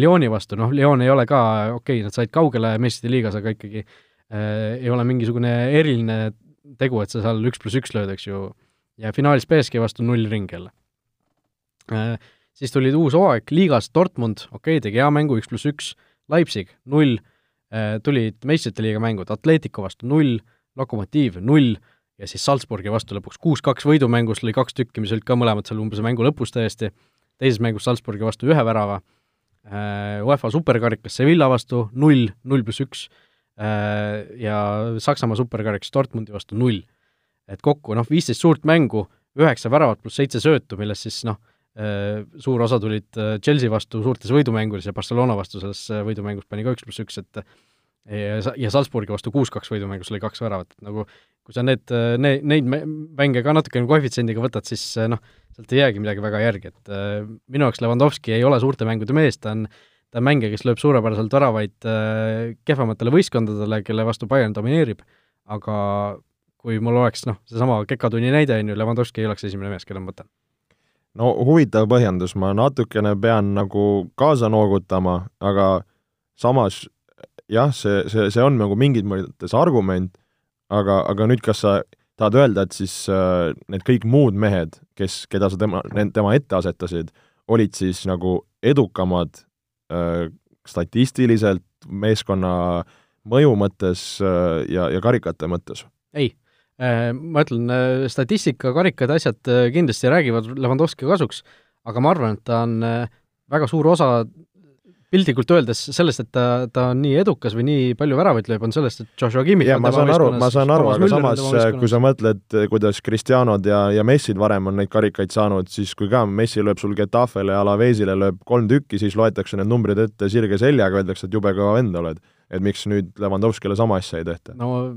Lyoni vastu, noh, Lyon ei ole ka, okei okay,, nad said kaugele meistrite liigas, aga ikkagi äh, ei ole mingisugune eriline tegu, et sa seal üks pluss üks lööd, eks ju, ja finaalis BSG vastu null ring jälle. Siis tuli uus hooaeg liigas, Dortmund, okei okay,, tegi hea mängu, üks pluss üks, Leipzig null. Äh,, tulid meistrite liiga mängud, Atletico vastu null, Lokomotiiv null ja siis Salzburgi vastu lõpuks kuus-kaks võidumängus lõi kaks tükki, mis olid ka mõlemad seal umbes mängu lõpus täiesti, teises mängus Salzburgi vastu ühe värava. Äh,, UEFA superkarikas Sevilla vastu null, null pluss üks. Äh, ja Saksamaa superkarikas Dortmundi vastu null. et kokku noh, viisteist suurt mängu, üheksa väravat pluss seitse söötu, millest siis noh, äh, suur osa tulid äh, Chelsea vastu suurtes võidumängudes ja Barcelona vastu selles võidumängus pani ka üks pluss üks, et ja, Salzburgi vastu kuus-kaks võidumängus oli kaks väravat, et nagu kui sa need, need, neid mänge ka natukene koefitsiendiga võtad, siis noh, sealt ei jäägi midagi väga järgi, et minu jaoks Lewandowski ei ole suurte mängude mees, ta on ta on mängija, kes lööb suurepäraselt väravaid äh, kehvematele võistkondadele, kelle vastu Bayern domineerib, aga kui mul oleks noh, seesama Kekatunni näide, on ju, Lewandowski ei oleks esimene mees, kelle ma võtan. No huvitav põhjendus, ma natukene pean nagu kaasa noogutama, aga samas jah, see, see, see on nagu mingis mõttes argument, aga, aga nüüd kas sa tahad öelda, et siis äh, need kõik muud mehed, kes, keda sa tema, tema ette asetasid, olid siis nagu edukamad Äh, statistiliselt, meeskonna mõju mõttes äh, ja, ja karikate mõttes? ei, ma ütlen, statistika, karikad, asjad kindlasti räägivad Lewandowski kasuks, aga ma arvan, et ta on väga suur osa piltlikult öeldes sellest, et ta, ta on nii edukas või nii palju väravaid lööb, on sellest, et Joshua Kimmich ja ma saan aru, ma saan aru, aga samas, kui sa mõtled, kuidas Cristianod ja, ja Messid varem on neid karikaid saanud, siis kui ka Messi lööb sul Getafele ja Alavesile lööb kolm tükki, siis loetakse need numbrid ette sirge seljaga, öeldakse, et jube kõva vend oled. et miks nüüd Lewandowskile sama asja ei tehta? no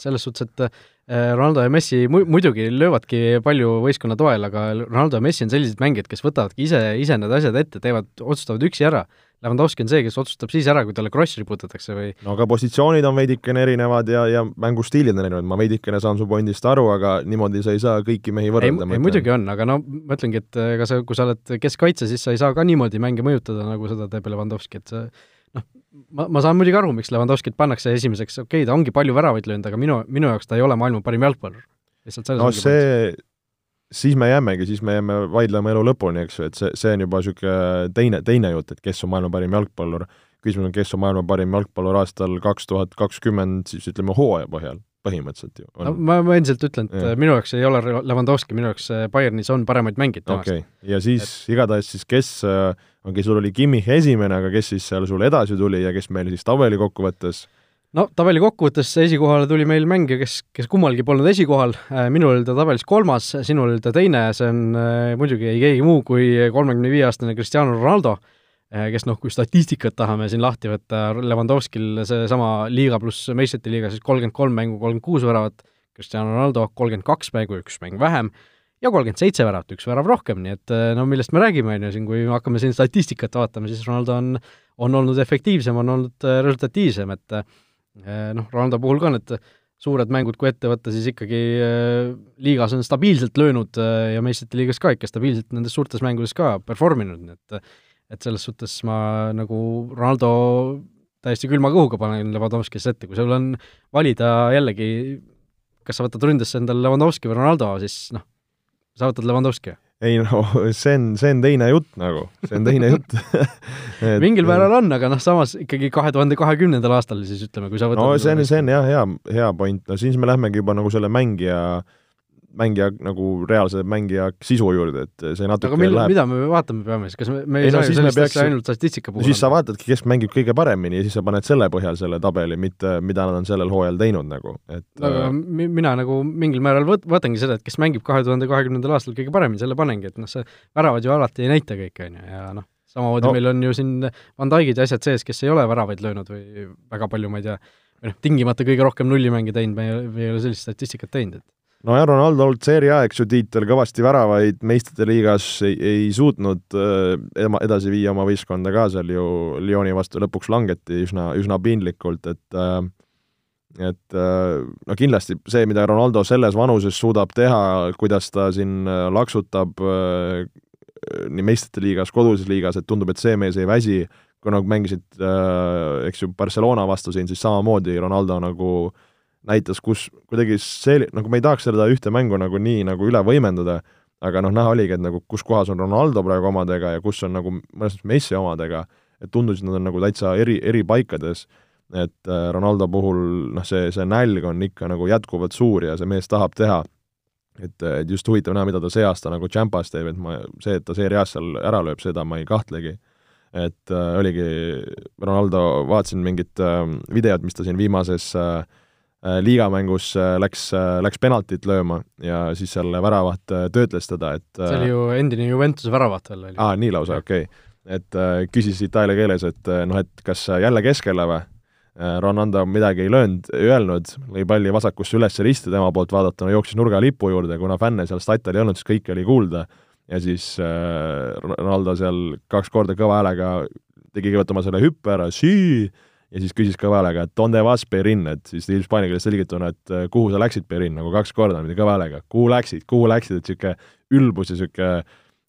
selles suhtes, et äh, Ronaldo ja Messi mu-, muidugi löövadki palju võistkonna toel, aga Ronaldo ja Messi on sellised mängijad, kes võtavadki ise, ise need asjad ette, teevad, otsustavad üksi ära. Lewandowski on see, kes otsustab siis ära, kui talle kross riputatakse või no aga positsioonid on veidikene erinevad ja, ja mängustiilid on erinevad, ma veidikene saan su pointist aru, aga niimoodi sa ei saa kõiki mehi võrrelda. ei, ei muidugi on, aga no ma ütlengi, et ega sa, kui sa oled keskkaitse, siis sa ei saa ka niimoodi mänge mõjutada, nagu seda teeb Lewandowski, et see ma, ma saan muidugi aru, miks Lewandowskit pannakse esimeseks, okei okay,, ta ongi palju väravaid löönud, aga minu, minu jaoks ta ei ole maailma parim jalgpallur. lihtsalt selles no see, siis me jäämegi, siis me jääme vaidlema elu lõpuni, eks ju, et see, see on juba niisugune teine, teine jutt, et kes on maailma parim jalgpallur. küsimus on, kes on maailma parim jalgpallur aastal kaks tuhat kakskümmend, siis ütleme hooaja põhjal põhimõtteliselt ju no ma, ma endiselt ütlen, et ja. minu jaoks ei ole Lewandowski, minu jaoks Bayernis on paremaid mängijaid temast okay.. ja siis et... igatahes siis kes äh, okei, sul oli Kimmich esimene, aga kes siis seal sul edasi tuli ja kes meil siis tabeli kokkuvõttes? No tabeli kokkuvõttes esikohale tuli meil mängija, kes, kes kummalgi polnud esikohal, minul oli ta tabelis kolmas, sinul oli ta teine, see on muidugi ei keegi muu kui kolmekümne viie aastane Cristiano Ronaldo, kes noh, kui statistikat tahame siin lahti võtta, Levandovskil seesama liiga pluss meistrite liiga siis kolmkümmend kolm mängu, kolmkümmend kuus väravat, Cristiano Ronaldo kolmkümmend kaks mängu, üks mäng vähem, ja kolmkümmend seitse väravat, üks värav rohkem, nii et no millest me räägime, on ju, siin kui me hakkame siin statistikat vaatama, siis Ronaldo on, on olnud efektiivsem, on olnud resultatiivsem, et noh, Ronaldo puhul ka need suured mängud, kui ette võtta, siis ikkagi liigas on stabiilselt löönud ja meistrite liigas ka ikka stabiilselt nendes suurtes mängudes ka perform inud, nii et et selles suhtes ma nagu Ronaldo täiesti külma kõhuga panen Levadovskisse ette, kui sul on valida jällegi, kas sa võtad ründesse endale Levandovski või Ronaldo, siis noh, sa võtad Levandovski ei no see on, see on teine jutt nagu, see on teine jutt. Et... mingil määral on, aga noh, samas ikkagi kahe tuhande kahekümnendal aastal siis ütleme, kui sa võtad no see on, see on jah, hea, hea point, no siis me lähmegi juba nagu selle mängija äh, mängija nagu reaalse mängija sisu juurde, et see natuke aga mil, läheb... mida me vaatama peame siis, kas me, me ei, ei saa ju sellist asja ainult statistika puhul siis sa vaatadki, kes mängib kõige paremini ja siis sa paned selle põhjal selle tabeli, mitte mida nad on sellel hooajal teinud nagu, et aga äh... mina nagu mingil määral võt-, võtangi seda, et kes mängib kahe tuhande kahekümnendal aastal kõige paremini, selle panengi, et noh, see väravad ju alati ei näita kõike, on ju, ja noh, samamoodi no. meil on ju siin Van Dijkid ja asjad sees, kes ei ole väravaid löönud või väga palju, ma ei tea, või noh, tingimata kõige rohkem nullimänge teinud, me ei, me ei ole sellist statistikat teinud, et no ja Ronaldo olnud seeria A, eks ju, tiitel, kõvasti väravaid, meistrite liigas ei, ei suutnud äh, edasi viia oma võistkonda ka seal ju Lyoni vastu. Lõpuks langeti üsna, üsna piinlikult, et äh, et äh, no kindlasti see, mida Ronaldo selles vanuses suudab teha, kuidas ta siin laksutab nii meistrite liigas, koduses liigas, et tundub, et see mees ei väsi, kui nagu mängisid eks ju, Barcelona vastu siin, siis samamoodi Ronaldo nagu äh, näitas, kus kuidagi see, nagu ma ei tahaks seda ühte mängu nagu nii nagu üle võimendada, aga noh, näha oligi, et nagu kus kohas on Ronaldo praegu omadega ja kus on nagu mõnes mõttes Messi omadega, et tundus, et nad on nagu täitsa eri, eri paikades, et äh, Ronaldo puhul noh, see, see nälg on ikka nagu jätkuvalt suur ja see mees tahab teha. et, et just huvitav näha, mida ta see aasta nagu Champas teeb, et ma, see, et ta seerias seal ära lööb, seda ma ei kahtlegi et äh, oligi, Ronaldo, vaatasin mingit äh, videot, mis ta siin viimases äh, Äh, liigamängus äh, läks, äh, läks penaltit lööma ja siis seal väravat töötles teda, et see oli ju endine Juventuse väravat veel oli. aa, nii lausa, okei okay.. et küsis itaalia keeles, et noh, et kas jälle keskele või? Ronaldo midagi ei löönud, öelnud, lõi palli vasakusse üles risti tema poolt vaadatuna, jooksis nurgalipu juurde, kuna fänne seal statil ei olnud, siis kõike oli kuulda ja siis äh, Ronaldo seal kaks korda kõva häälega tegi kõigepealt oma selle hüppe ära, sii, ja siis küsis kõva häälega, et donde vas Perin, et siis hispaania keeles selgituna, et äh, kuhu sa läksid, Perin, nagu kaks korda niimoodi kõva häälega, kuhu läksid, kuhu läksid, et niisugune ülbus ja niisugune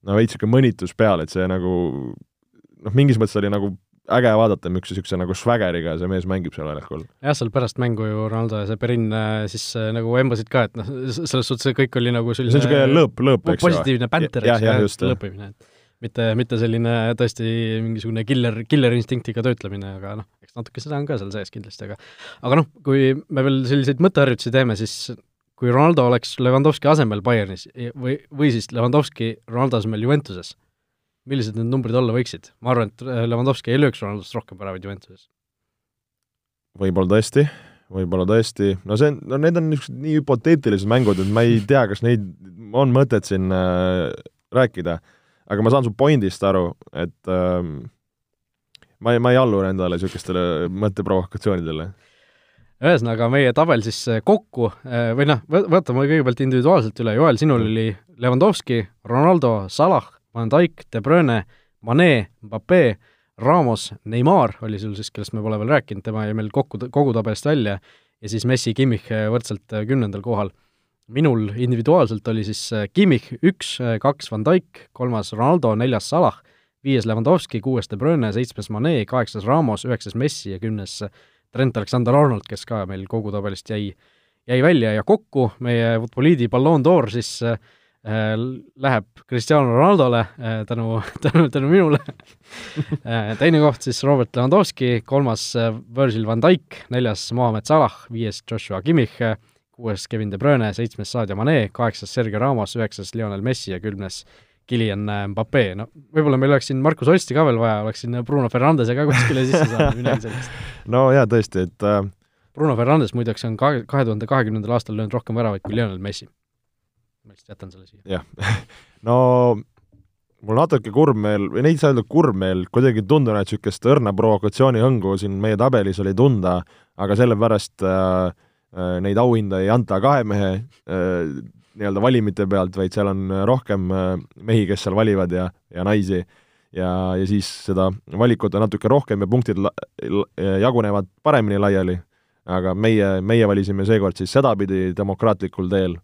no veits niisugune mõnitus peal, et see nagu noh, mingis mõttes oli nagu äge vaadata, niisuguse, niisuguse nagu swaggeriga see mees mängib seal väljakul. jah, seal pärast mängu ju Ronaldo ja see Perin äh, siis äh, nagu embasid ka, et noh, selles suhtes see kõik oli nagu selline see on niisugune lõõp, lõõp, eks ju. positiivne bänter, eks ju, lõõpimine, et mitte, mitte selline tõesti mingisugune killer, killer instinktiga töötlemine, aga noh, eks natuke seda on ka seal sees kindlasti, aga aga noh, kui me veel selliseid mõtteharjutusi teeme, siis kui Ronaldo oleks Levandovski asemel Bayernis või, või siis Levandovski Ronaldo asemel Juventuses, millised need numbrid olla võiksid? ma arvan, et Levandovski ei lööks Ronaldost rohkem väravaid Juventuses. võib-olla tõesti, võib-olla tõesti, no see on, no need on niisugused nii hüpoteetilised mängud, et ma ei tea, kas neid on mõtet siin äh, rääkida aga ma saan su pointist aru, et ähm, ma ei, ma ei allu endale niisugustele mõtteprovokatsioonidele. ühesõnaga, meie tabel siis äh, kokku äh, või noh, võtame kõigepealt individuaalselt üle, Joel, sinul oli Levandovski, Ronaldo, Salah, Van Dijk, De Bruyne, Mane, Mbappé, Ramos, Neimar oli sul siis, kellest me pole veel rääkinud, tema jäi meil kokku, kogu tabelist välja, ja siis Messi, Kimmich äh, võrdselt kümnendal kohal minul individuaalselt oli siis äh, Kimmich üks, äh, kaks Van Dijk, kolmas Ronaldo, neljas Salah, viies Lewandowski, kuues De Bruyne, seitsmes Mane, kaheksas Ramos, üheksas Messi ja kümnes äh, Trent Alexander-Arnold, kes ka meil kogu tabelist jäi, jäi välja ja kokku meie Futboliidi Ballon d'Or siis äh, läheb Cristiano Ronaldole äh, tänu, tänu, tänu minule. Teine koht siis Robert Lewandowski, kolmas Virgil van Dijk, neljas Mohamed Salah, viies Joshua Kimmich kuues Kevin De Bruyne, seitsmes Sadio Mane, kaheksas Sergei Ramos, üheksas Lionel Messi ja kümnes Kylian Mbappe, no võib-olla meil oleks siin Markus Osti ka veel vaja, oleks siin Bruno Fernandese ka kuskile sisse saanud, midagi sellist. no jaa, tõesti, et äh, Bruno Fernandes muideks on kahe, kahe tuhande kahekümnendal aastal löönud rohkem väravaid kui Lionel Messi. ma lihtsalt jätan selle siia. jah no mul natuke kurb meel, või neid ei saa öelda kurb meel, kuidagi tundub, et niisugust õrna provokatsioonihõngu siin meie tabelis oli tunda, aga sellepärast äh, neid auhinda ei anta kahe mehe äh, nii-öelda valimite pealt, vaid seal on rohkem äh, mehi, kes seal valivad ja, ja naisi. Ja, ja siis seda valikut on natuke rohkem ja punktid jagunevad paremini laiali, aga meie, meie valisime seekord siis sedapidi demokraatlikul teel.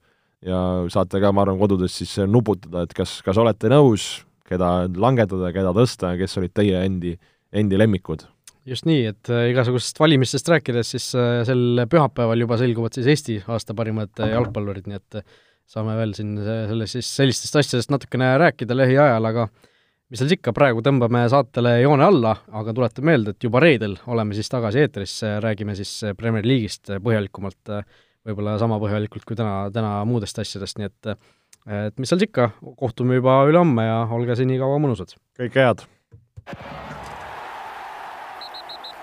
Ja saate ka, ma arvan, kodudes siis nuputada, et kas, kas olete nõus keda langetada, keda tõsta kes olid teie endi, endi lemmikud? Just nii, et äh, igasugustest valimistest rääkides, siis äh, sel pühapäeval juba selguvad siis Eesti aasta parimad äh, jalgpallurid, nii et saame veel siin selle siis sellistest asjadest natukene rääkida lähiajal, aga mis seal ikka, praegu tõmbame saatele joone alla, aga tuletan meelde, et juba reedel oleme siis tagasi eetris, räägime siis Premier League'ist põhjalikumalt, võib-olla sama põhjalikult kui täna, täna muudest asjadest, nii et et mis seal ikka, kohtume juba ülehomme ja olge senikaua mõnusad! kõike head!